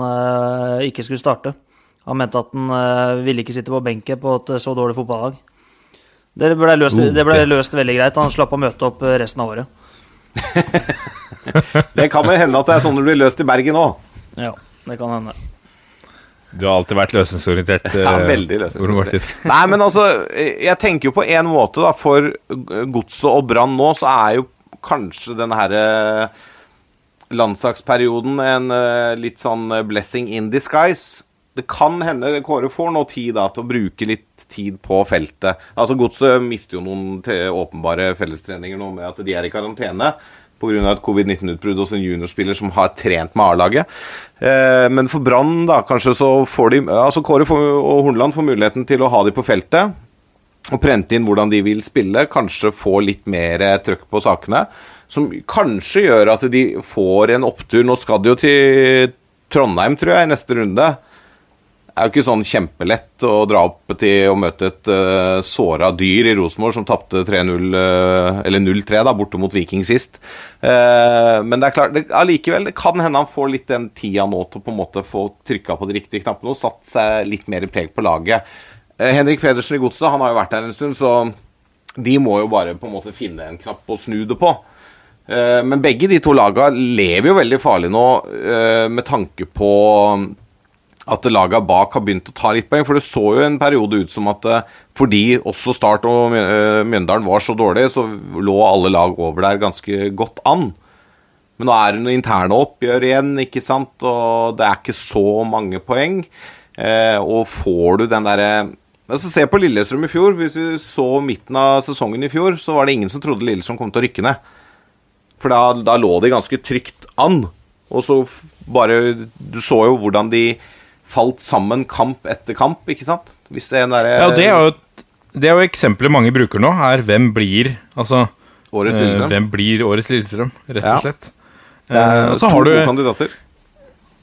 ikke skulle starte. Han mente at han ville ikke sitte på benken på et så dårlig fotballag. Det ble, løst, det ble løst veldig greit. Han slapp å møte opp resten av året. Det kan vel hende at det er sånn det blir løst i Bergen òg. Ja, det kan hende. Du har alltid vært løsningsorientert. Ja, eh, veldig løsningsorientert. Nei, men altså, jeg tenker jo på en måte, da, for Godset og Brann nå, så er jo kanskje denne her eh, landslagsperioden en eh, litt sånn blessing in disguise. Det kan hende Kåre får nå tid da til å bruke litt tid på feltet. Altså Godset mister jo noen åpenbare fellestreninger nå med at de er i karantene pga. et covid-19-utbrudd hos en juniorspiller som har trent med A-laget. Eh, men for Brann, da, kanskje så får de Altså Kåre får, og Horneland får muligheten til å ha de på feltet. Og prente inn hvordan de vil spille. Kanskje få litt mer trøkk på sakene. Som kanskje gjør at de får en opptur. Nå skal de jo til Trondheim, tror jeg, i neste runde. Er jo ikke sånn kjempelett å dra opp til å møte et uh, såra dyr i Rosenborg som tapte 3-0, uh, eller 0-3 da, borte mot Viking sist. Uh, men det er klart, det, allikevel, det kan hende han får litt den tida nå til å på en måte få trykka på de riktige knappene og satt seg litt mer preg på laget. Eh, Henrik Pedersen i Godset, han har jo vært her en stund, så de må jo bare på en måte finne en knapp å snu det på. Eh, Men begge de to laga lever jo veldig farlig nå eh, med tanke på at laga bak har begynt å ta litt poeng. For det så jo en periode ut som at eh, fordi også Start og eh, Mjøndalen var så dårlige, så lå alle lag over der ganske godt an. Men nå er det noen interne oppgjør igjen, ikke sant, og det er ikke så mange poeng. Eh, og får du den derre altså Se på Lillestrøm i fjor. Hvis vi så midten av sesongen i fjor, så var det ingen som trodde Lillestrøm kom til å rykke ned. For da, da lå de ganske trygt an. Og så bare Du så jo hvordan de falt sammen kamp etter kamp, ikke sant? Hvis det er en derre Ja, det er jo det er jo eksempelet mange bruker nå, er hvem blir Altså Årets eh, Lillestrøm. Hvem blir årets Lillestrøm, rett og slett. Er Eh, og så har du kandidater.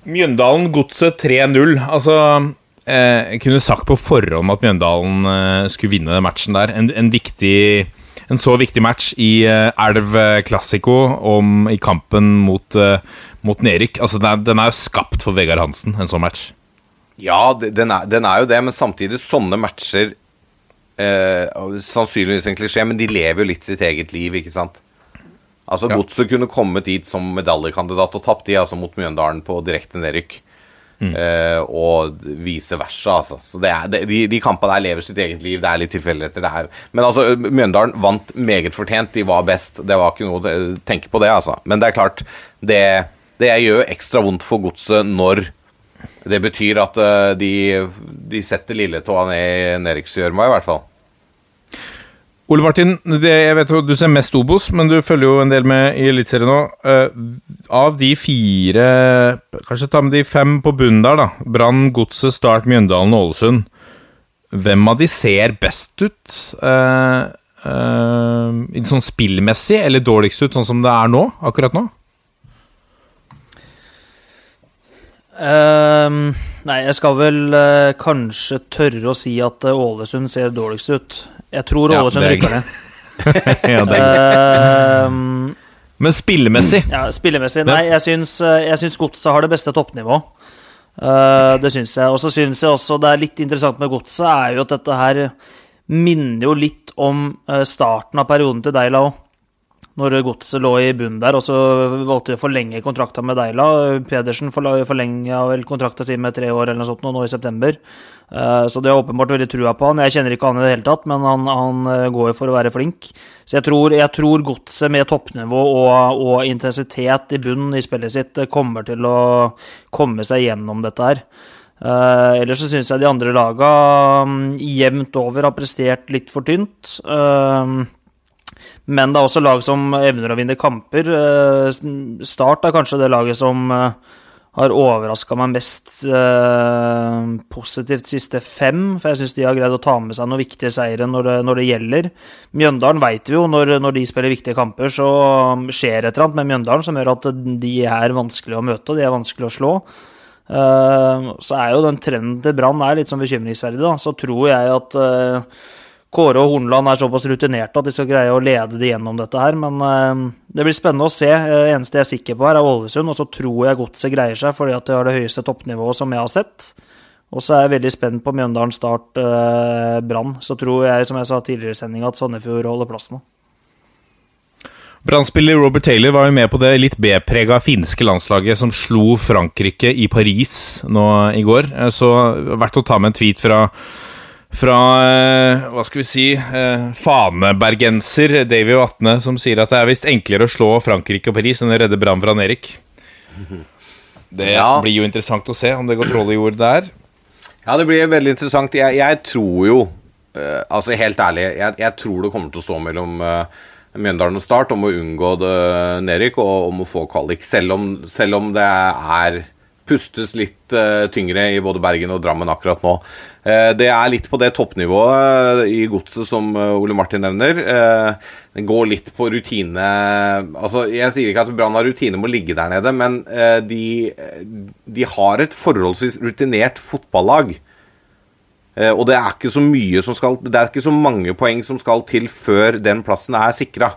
Mjøndalen Godset 3-0. Altså eh, Jeg kunne sagt på forhånd at Mjøndalen eh, skulle vinne den matchen der. En, en, viktig, en så viktig match i eh, Elv Classico om, i kampen mot, eh, mot Nerik. Altså, den er, den er jo skapt for Vegard Hansen, en sånn match. Ja, den er, den er jo det, men samtidig sånne matcher eh, Sannsynligvis en klisjé, men de lever jo litt sitt eget liv, ikke sant? Altså, Ja. Godset kunne kommet dit som medaljekandidat og tapt de, altså mot Mjøndalen på direkte nedrykk. Eh, og vice versa, altså. Så det er, det, de, de kampene der lever sitt eget liv. Det er litt tilfeldigheter. det er- Men altså, Mjøndalen vant meget fortjent. De var best. Det var ikke noe å tenke på, det, altså. Men det er klart, det, det gjør ekstra vondt for Godset når det betyr at eh, de, de setter lilletåa ned i nedrykksgjørma, i hvert fall. Ole Martin, det, jeg vet jo du ser mest Obos, men du følger jo en del med i Eliteserien nå. Uh, av de fire Kanskje ta med de fem på bunnen der, da. Brann, Godset, Start, Mjøndalen og Ålesund. Hvem av de ser best ut? Uh, uh, sånn spillmessig, eller dårligst ut, sånn som det er nå? Akkurat nå? Ehm, nei, jeg skal vel uh, kanskje tørre å si at eh, Ålesund ser dårligst ut. Jeg tror Ja, Ålesund er rykker ned. ja, Ehm, men spillemessig? ja, spillemessig Nei, jeg syns, eh, jeg syns Godset har det beste toppnivået. Uh, det syns jeg. Og så syns jeg også det er litt interessant med Godset, er jo at dette her minner jo litt om starten av perioden til Deila òg. Når Godset lå i bunnen der, og så valgte de å forlenge kontrakta med Deila. Pedersen forlenga vel kontrakta si med tre år eller noe sånt nå, i september. Eh, Så de har åpenbart veldig trua på han. Jeg kjenner ikke han i det hele tatt, men han, han eh, går jo for å være flink. Så jeg tror, jeg tror godset med toppnivå og, og intensitet i bunnen i spillet sitt eh, kommer til å komme seg gjennom dette her. Uh, ellers så syns jeg de andre laga um, jevnt over har prestert litt for tynt. Eh, men det er også lag som evner å vinne kamper. Eh, Start er kanskje det laget som eh, har overraska meg mest eh, positivt siste fem, for jeg syns de har greid å ta med seg noen viktige seire når det, når det gjelder. Mjøndalen veit vi jo, når, når de spiller viktige kamper, så skjer et eller annet med Mjøndalen som gjør at de er vanskelig å møte, og de er vanskelig å slå. Så er jo den trenden til Brann litt sånn bekymringsverdig, da. Så tror jeg at Kåre og Hornland er såpass rutinerte at de skal greie å lede de gjennom dette her. Men eh, det blir spennende å se. Eh, eneste jeg er sikker på her, er Ålesund. Og så tror jeg Godset greier seg fordi at de har det høyeste toppnivået som jeg har sett. Og så er jeg veldig spent på Mjøndalen Start eh, Brann. Så tror jeg, som jeg sa tidligere i sendinga, at Sandefjord holder plassen. Brannspiller Robert Taylor var jo med på det litt B-prega finske landslaget som slo Frankrike i Paris nå i går. Eh, Så verdt å ta med en tweet fra fra eh, hva skal vi si eh, fanebergenser Davy Vatne, som sier at det er visst enklere å slå Frankrike og Paris enn å redde Brann fra Erik. Det Ja. blir jo interessant å se om det går troll i jord der. Ja, det blir veldig interessant. Jeg, jeg tror jo eh, Altså, helt ærlig, jeg, jeg tror det kommer til å stå mellom eh, Mjøndalen og Start om å unngå det nedrykk og om å få kvalik, selv om, selv om det er pustes litt eh, tyngre i både Bergen og Drammen akkurat nå. Eh, det er litt på det toppnivået eh, i godset som eh, Ole Martin nevner. Det går litt på rutine Altså, Jeg sier ikke at Brann har rutine med å ligge der nede, men de, de har et forholdsvis rutinert fotballag. Og det er ikke så mye som skal Det er ikke så mange poeng som skal til før den plassen er sikra.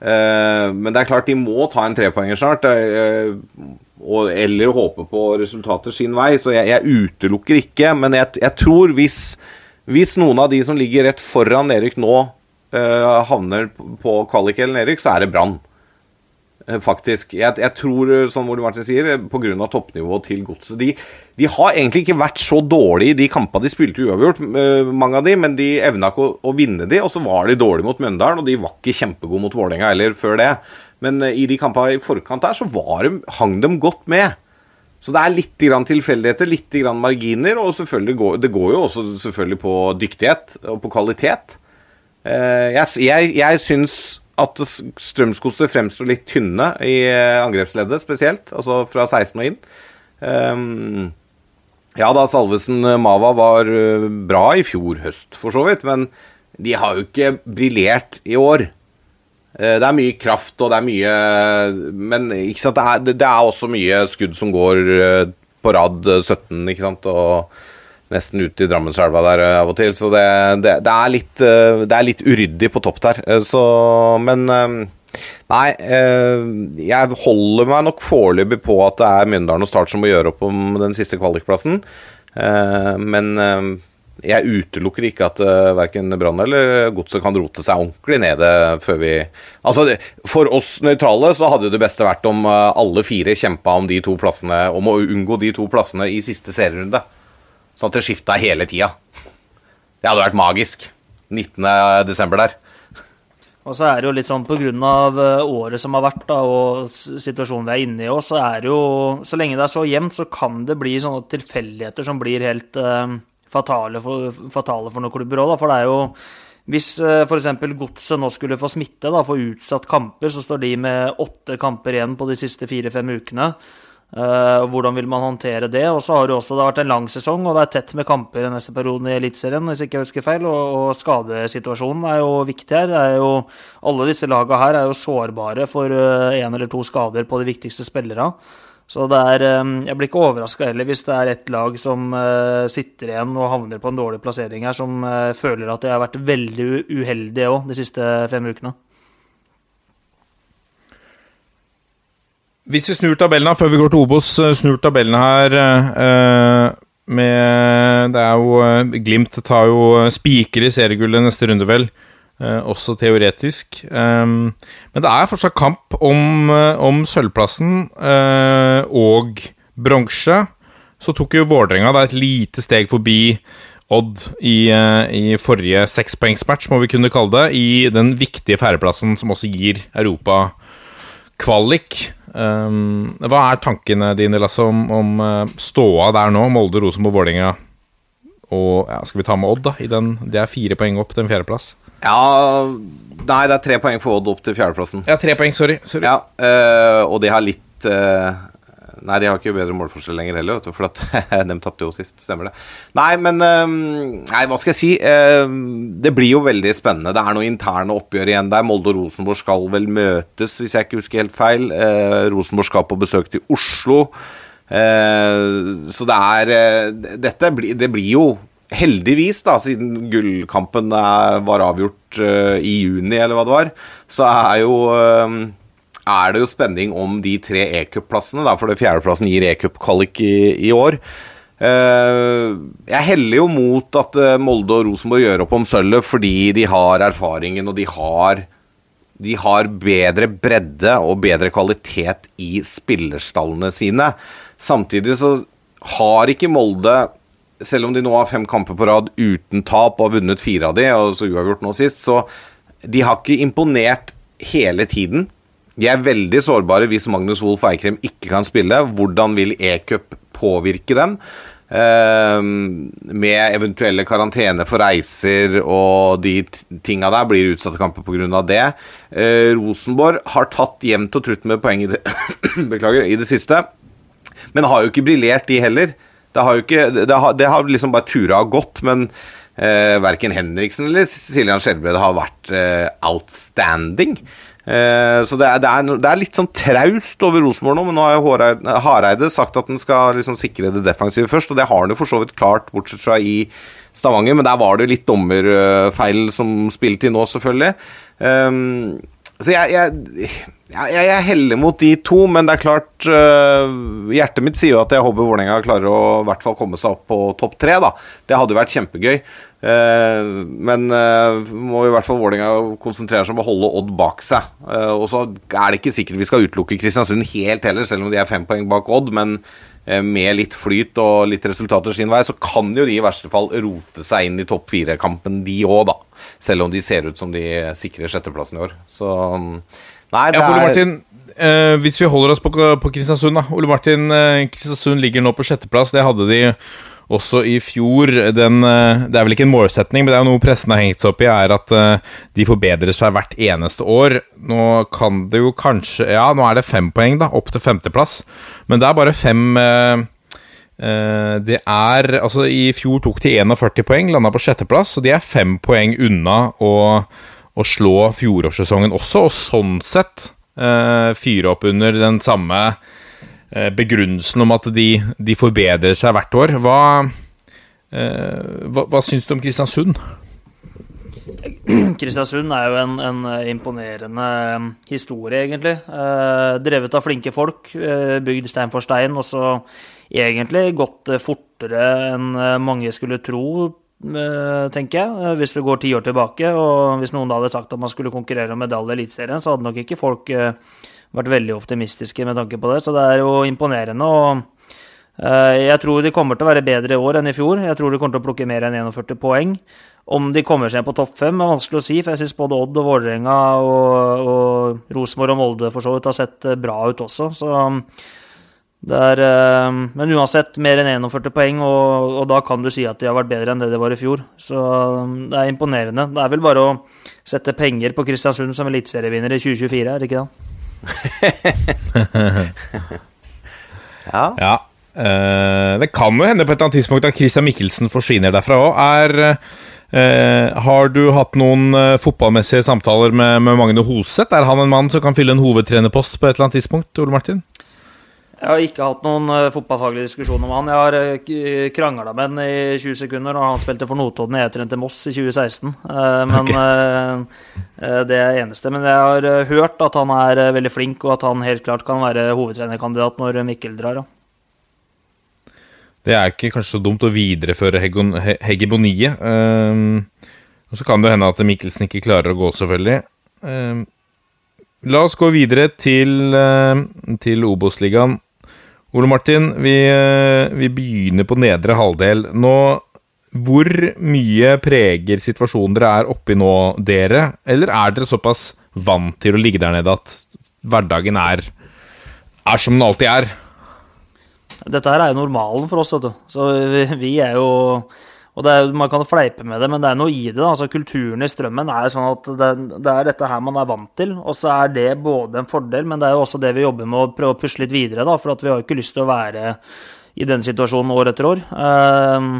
Men det er klart de må ta en trepoenger snart. Og, eller håpe på resultater sin vei. Så jeg, jeg utelukker ikke. Men jeg, jeg tror hvis, hvis noen av de som ligger rett foran Erik nå, uh, havner på kvalik eller nedrykk, så er det Brann. Eh, Faktisk. Jeg, jeg tror, eh, som Ole Martin sier, eh, pga. toppnivået til godset de, de har egentlig ikke vært så dårlige i de kampene de spilte uavgjort, mange av de, men de evna ikke å, å vinne de, og så var de dårlige mot Mjøndalen, og de var ikke kjempegode mot Vålerenga heller før det. Men i de kampene i forkant der, så de, hang de godt med. Så det er litt tilfeldigheter, litt marginer, og selvfølgelig går, det går jo også selvfølgelig på dyktighet og på kvalitet. Jeg, jeg, jeg syns at strømskoster fremstår litt tynne i eh, angrepsleddet, spesielt. Altså fra 16 og inn. Um, ja da, Salvesen eh, Mava var eh, bra i fjor høst, for så vidt. Men de har jo ikke briljert i år. Det er mye kraft, og det er mye Men det, er, det- er også mye skudd som går på rad eh, 17, ikke sant, og nesten ut i Drammenselva der eh, av og til. Så det, det, det, er, litt, eh, det er litt uryddig på topp der. Eh, Så Men Nei, jeg holder meg nok foreløpig på at det er Mjøndalen og Start som må gjøre opp om den siste kvalikplassen. Men jeg utelukker ikke at uh, verken Brann eller Godset kan rote seg ordentlig ned før vi Altså, For oss nøytrale så hadde det beste vært om alle fire kjempa om de to plassene, om å unngå de to plassene i siste serierunde. Sånn at det skifta hele tida. Det hadde vært magisk. 19. desember der. Og så er det jo litt sånn av eh, året som har vært, da, og situasjonen vi er inne i òg, så er det jo Så lenge det er så jevnt, så kan det bli sånne tilfeldigheter som blir helt eh, fatale, for, fatale for noen klubber òg. For det er jo Hvis eh, f.eks. Godset nå skulle få smitte, da, få utsatt kamper, så står de med åtte kamper igjen på de siste fire-fem ukene. Eh, og hvordan vil man håndtere det? Og så har det også det har vært en lang sesong, og det er tett med kamper i neste periode i Eliteserien, hvis ikke jeg husker feil. Og, og skadesituasjonen er jo viktig her. Er jo, alle disse lagene her er jo sårbare for én eller to skader på de viktigste spillerne. Så det er um, Jeg blir ikke overraska heller hvis det er ett lag som uh, sitter igjen og havner på en dårlig plassering her, som eh, føler at de har vært veldig uheldige òg de siste fem ukene. Hvis vi snur tabellen før vi går til Obos, eh, snur tabellen her eh, med Det er jo eh, Glimt tar jo eh, spiker i seriegullet neste runde, vel. Eh, også teoretisk. Eh, men det er fortsatt kamp om, om sølvplassen og bronse. Så tok jo Vålerenga et lite steg forbi Odd i, i forrige sekspoengsmatch, må vi kunne kalle det, i den viktige fjerdeplassen som også gir Europa kvalik. Um, hva er tankene dine, Lasse, om, om eh, ståa der nå? Molde, Rosenborg, Vålerenga og ja, Skal vi ta med Odd, da? I den, det er fire poeng opp til en fjerdeplass. Ja Nei, det er tre poeng for Odd opp til fjerdeplassen. Ja, tre poeng, sorry. sorry. Ja, eh, og de har litt eh, Nei, de har ikke bedre målforskjell lenger heller, vet du, for at de tapte jo sist, stemmer det. Nei, men Nei, hva skal jeg si? Det blir jo veldig spennende. Det er noe interne oppgjør igjen der. Molde og Rosenborg skal vel møtes, hvis jeg ikke husker helt feil. Eh, Rosenborg skal på besøk til Oslo. Eh, så det er eh, Dette blir, det blir jo Heldigvis, da, siden gullkampen var avgjort uh, i juni, eller hva det var, så er jo eh, er det jo spenning om de tre e-cup-plassene, for det fjerdeplassen gir e-cup-kvalik i, i år. Eh, jeg heller jo mot at eh, Molde og Rosenborg gjør opp om sølvet fordi de har erfaringen, og de har de har bedre bredde og bedre kvalitet i spillerstallene sine. Samtidig så har ikke Molde, selv om de nå har fem kamper på rad uten tap og har vunnet fire av de, og så uavgjort nå sist, så de har ikke imponert hele tiden. De er veldig sårbare hvis Magnus Wolff Eikrem ikke kan spille. Hvordan vil e-cup påvirke dem? Eh, med eventuelle karantene for reiser og de tinga der blir utsatte kamper pga. det. Eh, Rosenborg har tatt jevnt og trutt med poeng i det, beklager, i det siste, men har jo ikke briljert, de heller. Det har ikke, det har, det har liksom bare tura og gått, men eh, verken Henriksen eller Siljan Skjelbred har vært eh, outstanding. Eh, så det er, det, er, det er litt sånn traust over Rosenborg nå, men nå har jo Hareide sagt at han skal liksom sikre det defensive først, og det har han jo for så vidt klart, bortsett fra i Stavanger, men der var det jo litt dommerfeil som spilte inn nå, selvfølgelig. Um, så jeg, jeg, jeg, jeg heller mot de to, men det er klart uh, Hjertet mitt sier jo at jeg håper Vålerenga klarer å i hvert fall komme seg opp på topp tre. da. Det hadde jo vært kjempegøy. Eh, men øh, må i hvert fall Vålerenga konsentrere seg om å holde Odd bak seg. Eh, og så er det ikke sikkert vi skal utelukke Kristiansund helt heller, selv om de er fem poeng bak Odd. Men eh, med litt flyt og litt resultater sin vei, så kan jo de i verste fall rote seg inn i topp fire-kampen, de òg, da. Selv om de ser ut som de sikrer sjetteplassen i år. Så Nei, det Ja, Ole er Martin, eh, hvis vi holder oss på, på Kristiansund, da. Ole Martin, eh, Kristiansund ligger nå på sjetteplass. Det hadde de også i fjor. Den, eh, det er vel ikke en målsetning, men det er noe pressen har hengt seg opp i, er at eh, de forbedrer seg hvert eneste år. Nå kan det jo kanskje Ja, nå er det fem poeng, da, opp til femteplass. Men det er bare fem eh, Det er Altså, i fjor tok de 41 poeng, landa på sjetteplass, og de er fem poeng unna å å slå fjorårssesongen også, og sånn sett fyre opp under den samme begrunnelsen om at de, de forbedrer seg hvert år. Hva, eh, hva, hva syns du om Kristiansund? Kristiansund er jo en, en imponerende um, historie, egentlig. Eh, drevet av flinke folk, eh, bygd stein for stein, og så egentlig gått eh, fortere enn eh, mange skulle tro, eh, tenker jeg. eh, Hvis vi går ti år tilbake, og hvis noen da hadde sagt at man skulle konkurrere om medalje i Eliteserien, så hadde nok ikke folk eh, vært veldig optimistiske med tanke på det. Så det er jo imponerende. og eh, jeg tror de kommer til å være bedre i år enn i fjor. Jeg tror de kommer til å plukke mer enn 41 poeng. Om de kommer seg på topp fem, er vanskelig å si, for jeg syns både Odd og Vålerenga og, og Rosenborg og Molde for så vidt har sett eh, bra ut også. Så det er eh, Men uansett, mer enn 41 poeng, og, og da kan du si at de har vært bedre enn det de var i fjor. Så um, det er imponerende. Det er vel bare å sette penger på Kristiansund som eliteserievinner i 2024, er det ikke det? Ja. Ja. Uh, det kan jo hende på et eller annet tidspunkt at Christian Mikkelsen forsvinner derfra òg. Er eh, Har du hatt noen uh, fotballmessige samtaler med, med Magne Hoseth? Er han en mann som kan fylle en hovedtrenerpost på et eller annet tidspunkt, Ole Martin? Jeg har ikke hatt noen uh, fotballfaglig diskusjon om han. Jeg har uh, krangla med han i 20 sekunder når han spilte for Notodden og jeg trente Moss i 2016. Eh, men okay. eh, det er eneste. Men jeg har eh, hørt at han er eh, veldig flink, og at han helt klart kan være hovedtrenerkandidat når Mikkel drar. Det er ikke kanskje så dumt å videreføre hegemoniet. Og så kan det hende at Mikkelsen ikke klarer å gå, selvfølgelig. La oss gå videre til, til Obos-ligaen. Ole Martin, vi, eh, vi begynner på nedre halvdel. Nå, hvor mye preger situasjonen dere er oppi nå, dere? Eller er dere såpass vant til å ligge der nede at hverdagen er, er som den alltid er? Dette her er jo normalen for oss, vet du. Så vi, vi er jo Og er, man kan fleipe med det, men det er noe i det. da. Altså Kulturen i strømmen er jo sånn at det, det er dette her man er vant til. Og så er det både en fordel, men det er jo også det vi jobber med å prøve å pusle litt videre. da, For at vi har jo ikke lyst til å være i den situasjonen år etter år. Ehm,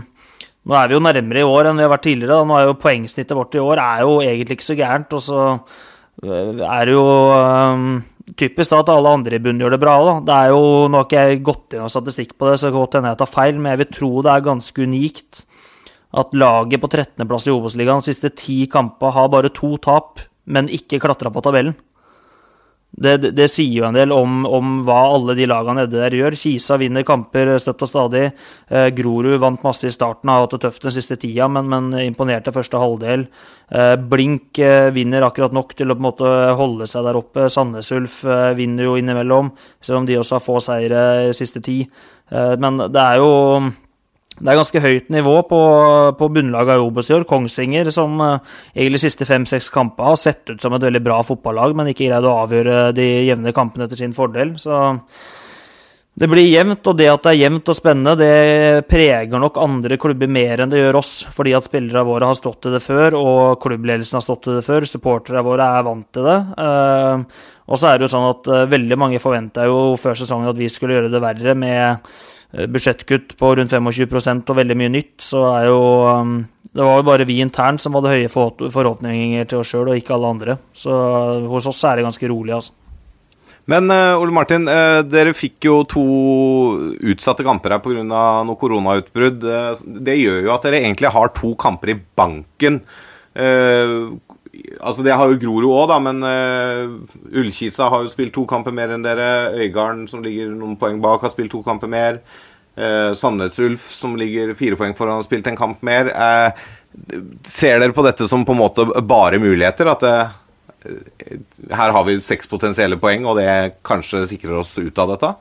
nå er vi jo nærmere i år enn vi har vært tidligere. da. Nå er jo Poengsnittet vårt i år er jo egentlig ikke så gærent. Og så øh, er det jo øhm, typisk da at alle andre i bunnen gjør det bra òg. Er jo, nå har ikke jeg gått inn og statistikk på det, så det kan godt hende jeg tar feil, men jeg vil tro det er ganske unikt at laget på 13.-plass i Obos-ligaen siste ti kamper har bare to tap, men ikke klatra på tabellen. Det, det, det sier jo en del om, om hva alle de lagene nede der gjør. Kisa vinner kamper støtt og stadig. Eh, Grorud vant masse i starten, har hatt det tøft den siste tida, men, men imponerte første halvdel. Eh, Blink eh, vinner akkurat nok til å på en måte holde seg der oppe. Sandnes Ulf eh, vinner jo innimellom, selv om de også har få seire siste ti. Eh, men det er jo det er ganske høyt nivå på, på bunnlaget av Obos i år. Kongsvinger, som eh, egentlig siste fem-seks kamper har sett ut som et veldig bra fotballag, men ikke greid å avgjøre de jevne kampene til sin fordel. Så det blir jevnt, og det at det er jevnt og spennende, det preger nok andre klubber mer enn det gjør oss. Fordi at spillerne våre har stått til det før, og klubbledelsen har stått til det før. Supporterne våre er vant til det. Eh, og så er det jo sånn at eh, veldig mange forventa jo før sesongen at vi skulle gjøre det verre med budsjettkutt på rundt 25% og veldig mye nytt, så er jo um, Det var jo bare vi internt som hadde høye forhåpninger til oss sjøl, og ikke alle andre. Så hos oss er det ganske rolig, altså. Men uh, Ole Martin, dere fikk jo to utsatte kamper her pga. noe koronautbrudd. Det gjør jo at dere egentlig har to kamper i banken. Altså Det har jo Grorud òg, da, men Ullkisa har jo spilt to kamper mer enn dere. Øygarden, som ligger noen poeng bak, har spilt to kamper mer. Sandnes Ulf, som ligger fire poeng foran, har spilt en kamp mer. ser dere på dette som på en måte bare muligheter? At her har vi seks potensielle poeng, og det kanskje sikrer oss ut av dette?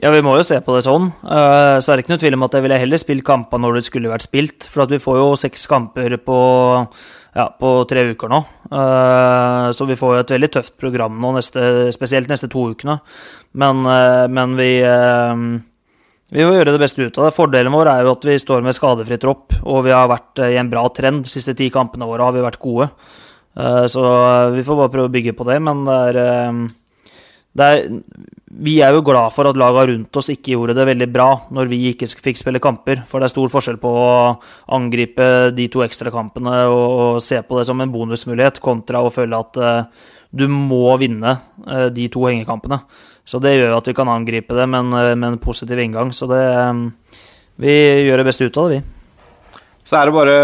Ja, vi må jo se på det sånn. Uh, så er det ikke noe tvil om at jeg ville heller spilt kamper når det skulle vært spilt. For at vi får jo seks kamper på, ja, på tre uker nå. Uh, så vi får jo et veldig tøft program nå, neste, spesielt neste to ukene. Men, uh, men vi vi må gjøre det beste ut av det. Fordelen vår er jo at vi står med skadefri tropp, og vi har vært i en bra trend. De siste ti kampene våre har vi vært gode. Så vi får bare prøve å bygge på det, men det er er, vi er jo glad for at laga rundt oss ikke gjorde det veldig bra når vi ikke fikk spille kamper. For det er stor forskjell på å angripe de to ekstrakampene og, og se på det som en bonusmulighet, kontra å føle at uh, du må vinne uh, de to hengekampene. Så det gjør at vi kan angripe det med en, med en positiv inngang. Så det um, Vi gjør det beste ut av det, vi. Så er det bare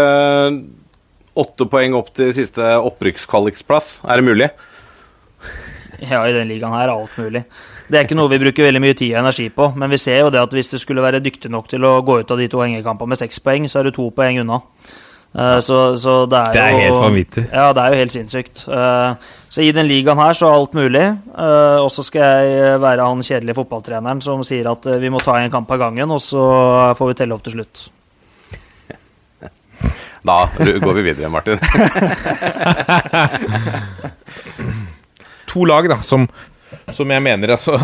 åtte poeng opp til siste opprykkskvalikplass. Er det mulig? Ja, i den ligaen her er alt mulig. Det er ikke noe vi bruker veldig mye tid og energi på, men vi ser jo det at hvis du skulle være dyktig nok til å gå ut av de to hengekampene med seks poeng, så er du to poeng unna. Uh, så, så, det er, det er jo helt vanvittig. Ja, det er jo helt sinnssykt. Uh, så i den ligaen her så er alt mulig. Uh, og så skal jeg være han kjedelige fotballtreneren som sier at vi må ta en kamp av gangen, og så får vi telle opp til slutt. Da går vi videre, Martin. to lag da, som, som jeg mener altså,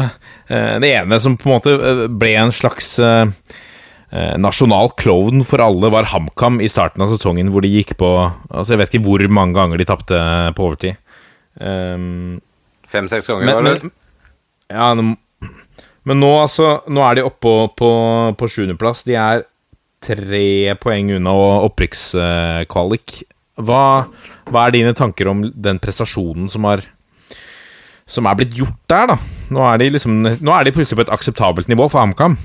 Det ene som på en måte eh, ble en slags uh, nasjonal klovn for alle, var HamKam i starten av sesongen, hvor de gikk på altså Jeg vet ikke hvor mange ganger de tapte på overtid. Um, Fem-seks ganger, men, men, ja, men nå, altså, nå er de oppe på, på sjuendeplass. De er tre poeng unna opprykkskvalik. Hva, hva er dine tanker om den prestasjonen som har som er blitt gjort der, da. Nå er de, liksom, nå er de plutselig på et akseptabelt nivå for HamKam.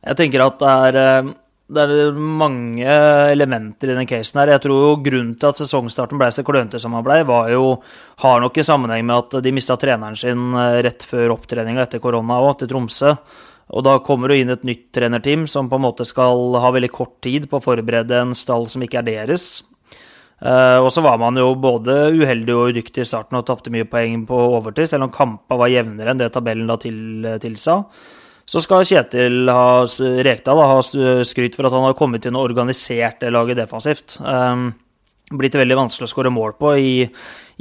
Jeg tenker at det er, eh, det er, mange elementer i den casen her. Jeg tror jo grunnen til at sesongstarten ble så klønete som den ble, var jo, har nok i sammenheng med at de mista treneren sin eh, rett før opptreninga etter korona òg, til Tromsø. Og da kommer det inn et nytt trenerteam som på en måte skal ha veldig kort tid på å forberede en stall som ikke er deres. Uh, og så var man jo både uheldig og uryktig i starten og tapte mye poeng på overtid, selv om kampa var jevnere enn det tabellen da til, tilsa. Så skal Kjetil ha, Rekdal ha skryt for at han har kommet inn og organisert det laget defensivt. Um, blitt veldig vanskelig å skåre mål på i,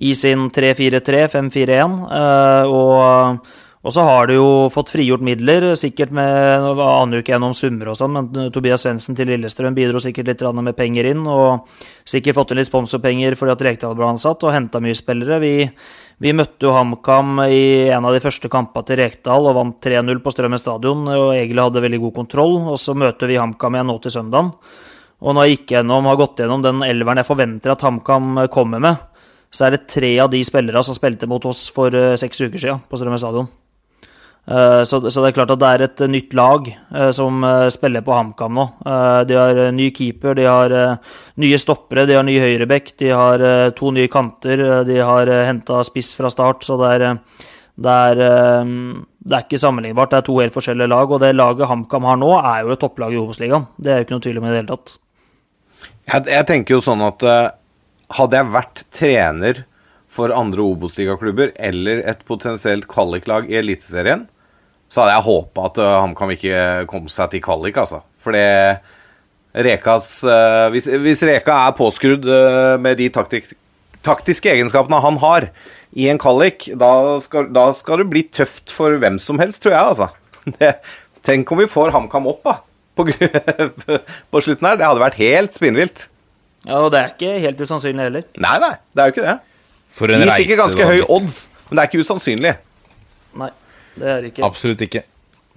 i sin 3-4-3, 5-4-1. Uh, og og så har du jo fått frigjort midler, sikkert med Nå aner jo ikke jeg summer og sånn, men Tobias Svendsen til Lillestrøm bidro sikkert litt med penger inn. Og sikkert fått inn litt sponsorpenger fordi at Rekdal ble ansatt, og henta mye spillere. Vi, vi møtte jo HamKam i en av de første kampene til Rekdal og vant 3-0 på Strømmen stadion og egentlig hadde veldig god kontroll. Og så møter vi HamKam igjen nå til søndagen. Og når jeg gikk gjennom, har gått gjennom den elveren jeg forventer at HamKam kommer med, så er det tre av de spillerne som spilte mot oss for eh, seks uker siden på Strømmen stadion. Eh, så, så, det er klart at det er et nytt lag uh, som uh, spiller på HamKam nå. de har ny keeper, de har nye stoppere, de har ny høyrebekk, de har to nye kanter. de har henta spiss fra start, så det er, det er, det er ikke sammenlignbart. Det er to helt forskjellige lag, og det laget HamKam har nå, er jo et topplag i Obos-ligaen. Det er jo ikke noe tvil om i det hele tatt. Jeg, jeg tenker jo sånn at hadde jeg vært trener for andre Obos-ligaklubber eller et potensielt kvaliklag i Eliteserien, så hadde jeg håpa at uh, HamKam ikke kom seg til kvalik, altså. For det Rekas uh, hvis, hvis, Reka er påskrudd uh, med de taktik, taktiske egenskapene han har i en kvalik, da skal, da skal, det bli tøft for hvem som helst, tror jeg, altså. Det, tenk om vi får HamKam opp, da. På, på, slutten her. Det hadde vært helt spinnvilt. Ja, og det er ikke helt usannsynlig heller. Nei, nei, det er jo ikke det. For en Gir sikkert ganske høy odds, men det er ikke usannsynlig. Nei. Det er det ikke. Absolutt ikke.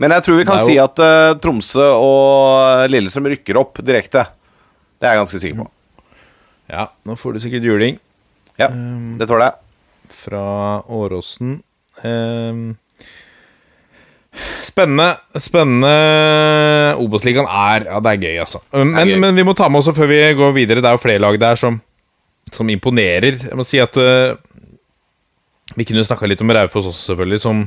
Men jeg tror vi kan jo... si at uh, Tromsø og Lillestrøm rykker opp direkte. Det er jeg ganske sikker på. Ja, nå får du sikkert juling. Ja, um, det tåler jeg. Fra Åråsen. Um, spennende. Spennende. Obos-ligaen er Ja, det er gøy, altså. Men, gøy. men, vi må ta med oss før vi går videre. Det er jo flere lag der som, som imponerer. Jeg må si at uh, Vi kunne snakka litt om Raufoss også, selvfølgelig, som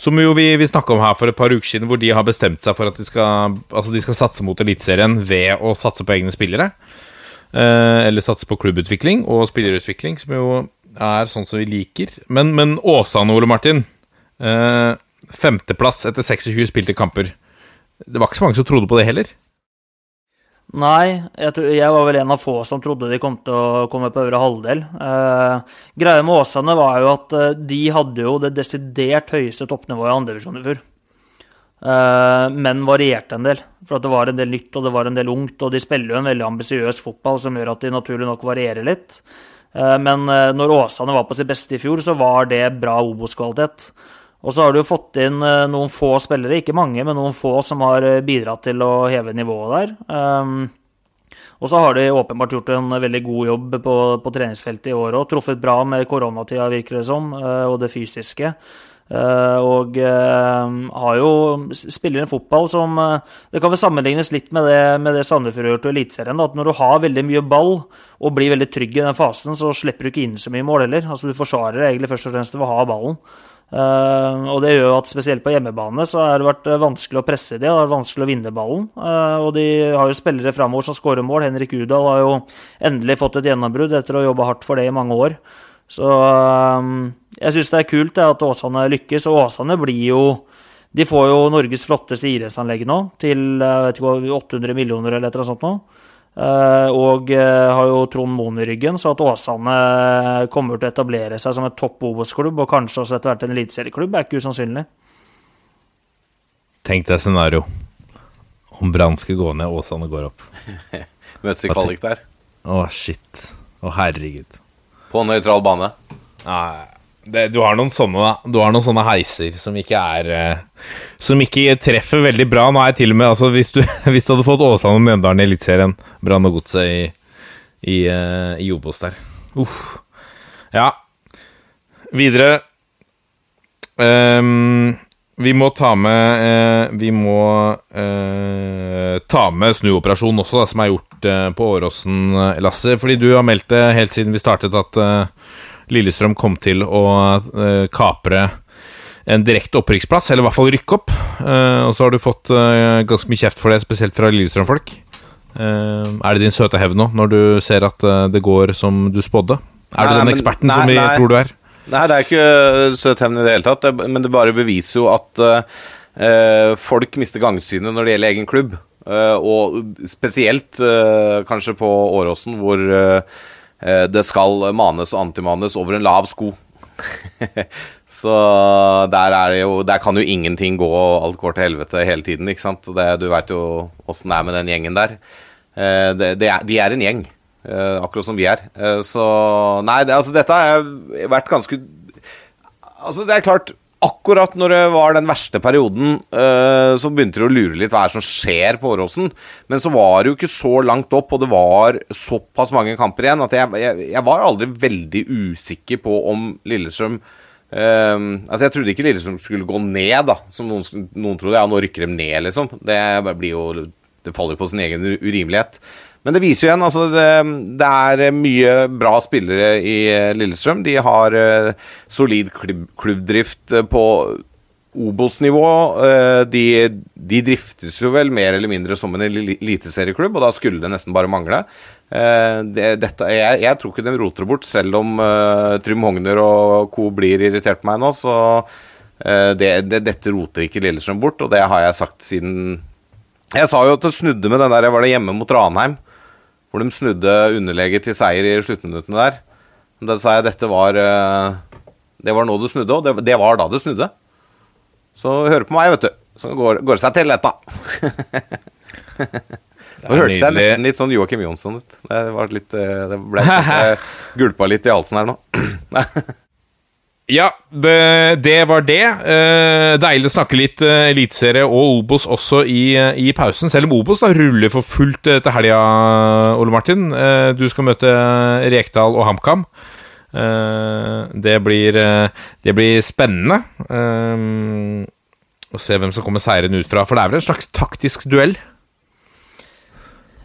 som jo vi, vi snakka om her for et par uker siden, hvor de har bestemt seg for at de skal, altså de skal satse mot Eliteserien ved å satse på egne spillere. Eh, eller satse på klubbutvikling og spillerutvikling, som jo er sånn som vi liker. Men, men Åsane, Ole Martin. Eh, femteplass etter 26 spilte kamper. Det var ikke så mange som trodde på det heller. Nei, jeg, tror, jeg, var vel en av få som trodde de kom til å komme på øvre halvdel. Eh, greia med Åsane var jo at eh, de hadde jo det desidert høyeste toppnivået i andredivisjon i fjor. Eh, men varierte en del. For det var en del nytt og det var en del ungt. Og de spiller jo en veldig ambisiøs fotball som gjør at de naturlig nok varierer litt. Eh, men eh, når Åsane var på sitt beste i fjor, så var det bra Obos-kvalitet. Og så har du jo fått inn eh, noen få spillere, ikke mange, men noen få som har eh, bidratt til å heve nivået der. Um, og så har de åpenbart gjort en veldig god jobb på, på treningsfeltet i år òg. Truffet bra med koronatida, virker det som, eh, og det fysiske. Og har jo spiller en fotball som Det kan vel sammenlignes litt med det, med det Sandefjord gjorde i Eliteserien. At når du har veldig mye ball og blir veldig trygg i den fasen, så slipper du ikke inn så mye mål heller. Altså Du forsvarer egentlig først og fremst ved å ha ballen. Og det gjør jo at spesielt på hjemmebane så har det vært vanskelig å presse det. det har vært vanskelig å vinne ballen. og de har jo spillere framover som skårer mål. Henrik Udal har jo endelig fått et gjennombrudd etter å ha jobba hardt for det i mange år. Så uh, jeg syns det er kult det, at Åsane lykkes. Og Åsane blir jo De får jo Norges flotteste idrettsanlegg nå, til vet 800 millioner eller et eller annet sånt nå. Uh, og uh, har jo Trond Moen i ryggen, så at Åsane kommer til å etablere seg som et topp Obos-klubb, og kanskje også etter hvert en eliteserieklubb, er ikke usannsynlig. Tenk deg scenario. Om Brann skulle gå ned, Åsane går opp. Møtes i kvalik der. Å, shit. Å, herregud. På nøytral bane. Nei, det, du har sånne. Du har noen sånne heiser som ikke er uh, Som ikke treffer veldig bra. Nå er jeg til og med altså, hvis, du, hvis du hadde fått Åsane og Mjøndalen i Eliteserien, Brann og Godset i, i, uh, i Obos der Uff. Ja. Videre um, Vi må ta med uh, Vi må ta med snuoperasjonen også, da, som er gjort på Åråsen, Lasse. Fordi du har meldt det helt siden vi startet at Lillestrøm kom til å uh, kapre en direkte opprykksplass, eller i hvert fall rykke opp. Uh, og så har du fått uh, ganske mye kjeft for det, spesielt fra Lillestrøm-folk. er det din søte hevn nå, når du ser at det går som du spådde? Er du den eksperten nei, som vi nei. tror du er? Nei, det er ikke søt hevn i det hele tatt, men det bare beviser jo at folk mister gangsynet når det gjelder egen klubb. og spesielt kanskje på Åråsen, hvor det skal manes og antimanes over en lav sko. så der, er jo, der kan jo ingenting gå, og alt går til helvete hele tiden. ikke sant? Det, du veit jo åssen det er med den gjengen der. Eh, det, det er, de er en gjeng, eh, akkurat som vi er. Så nei, det, altså dette har vært ganske Altså, det er klart akkurat når det var den verste perioden, uh, så begynte de å lure litt hva er det som skjer på Åråsen. Men så var det jo ikke så langt opp, og det var såpass mange kamper igjen, at jeg, jeg, jeg var aldri veldig usikker på om Lillestrøm uh, Altså, jeg trodde ikke Lillestrøm skulle gå ned, da, som noen, noen trodde. Ja, nå rykker de ned, liksom. Det blir jo Det faller jo på sin egen urimelighet. Men det viser jo igjen, altså det, det, er mye bra spillere i Lillestrøm. De har uh, solid klubb, klubbdrift eh, på Obos-nivå. De, de, driftes jo vel mer eller mindre som en eliteserieklubb, og da skulle det nesten bare mangle. Det, dette, jeg, jeg, tror ikke de roter det bort, selv om Trym Hogner og co. blir irritert på meg nå. Så det, dette roter ikke Lillestrøm bort, og det har jeg sagt siden jeg sa jo at det snudde med den der Var det hjemme mot Ranheim? Hvor de snudde underlegget til seier i sluttminuttene der. Da sa jeg dette var eh, Det var nå det snudde, og det, det var da det snudde. Så hør på meg, vet du. Så går, går det seg til, dette. Nå hørtes jeg nesten litt sånn Joakim Jonsson ut. Det, litt, eh, det ble litt, gulpa litt i halsen her nå. Ja, det, det, var det. Eh, deilig å snakke litt eh, eliteserie og Obos også i, eh, i, pausen. Selv om Obos da ruller for fullt eh, til helga, Ole Martin. Eh, du skal møte Rekdal og HamKam. Eh, det, blir, det blir spennende å se hvem som kommer seirende ut fra. For det er vel en slags taktisk duell?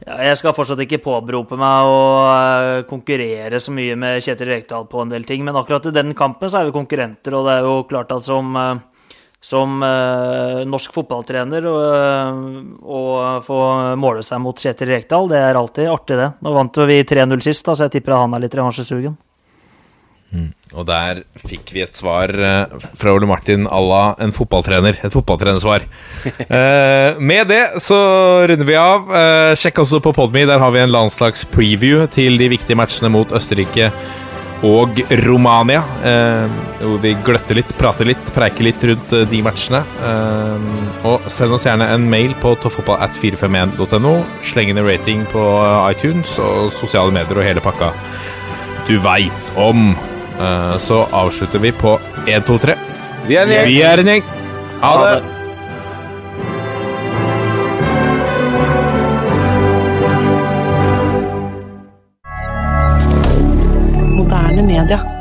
Jeg skal fortsatt ikke påberope meg å eh, konkurrere så mye med Kjetil Rekdal på en del ting, men akkurat i den kampen så er vi konkurrenter, og det er jo klart at som, eh, som uh, norsk fotballtrener å få måle seg mot Kjetil Rekdal, det er alltid artig, det. Nå vant vi 3-0 sist, da, så jeg tipper at han er litt revansjesugen. Mm. Og der fikk vi et svar uh, fra Ole Martin à la en fotballtrener. Et fotballtrenersvar. eh, med det så runder vi av. Eh, sjekk også på Podme. Der har vi en landslagspreview til de viktige matchene mot Østerrike og Romania. hvor vi gløtter litt, prater litt, preiker litt rundt de matchene. og send oss gjerne en mail på toppfotballat451.no. Sleng inn en rating på iTunes og sosiale medier og hele pakka du veit om. Eh, så avslutter vi på 1, 2, 3. Vi er en gjeng. Vi er en gjeng. Ha det. Moderne media.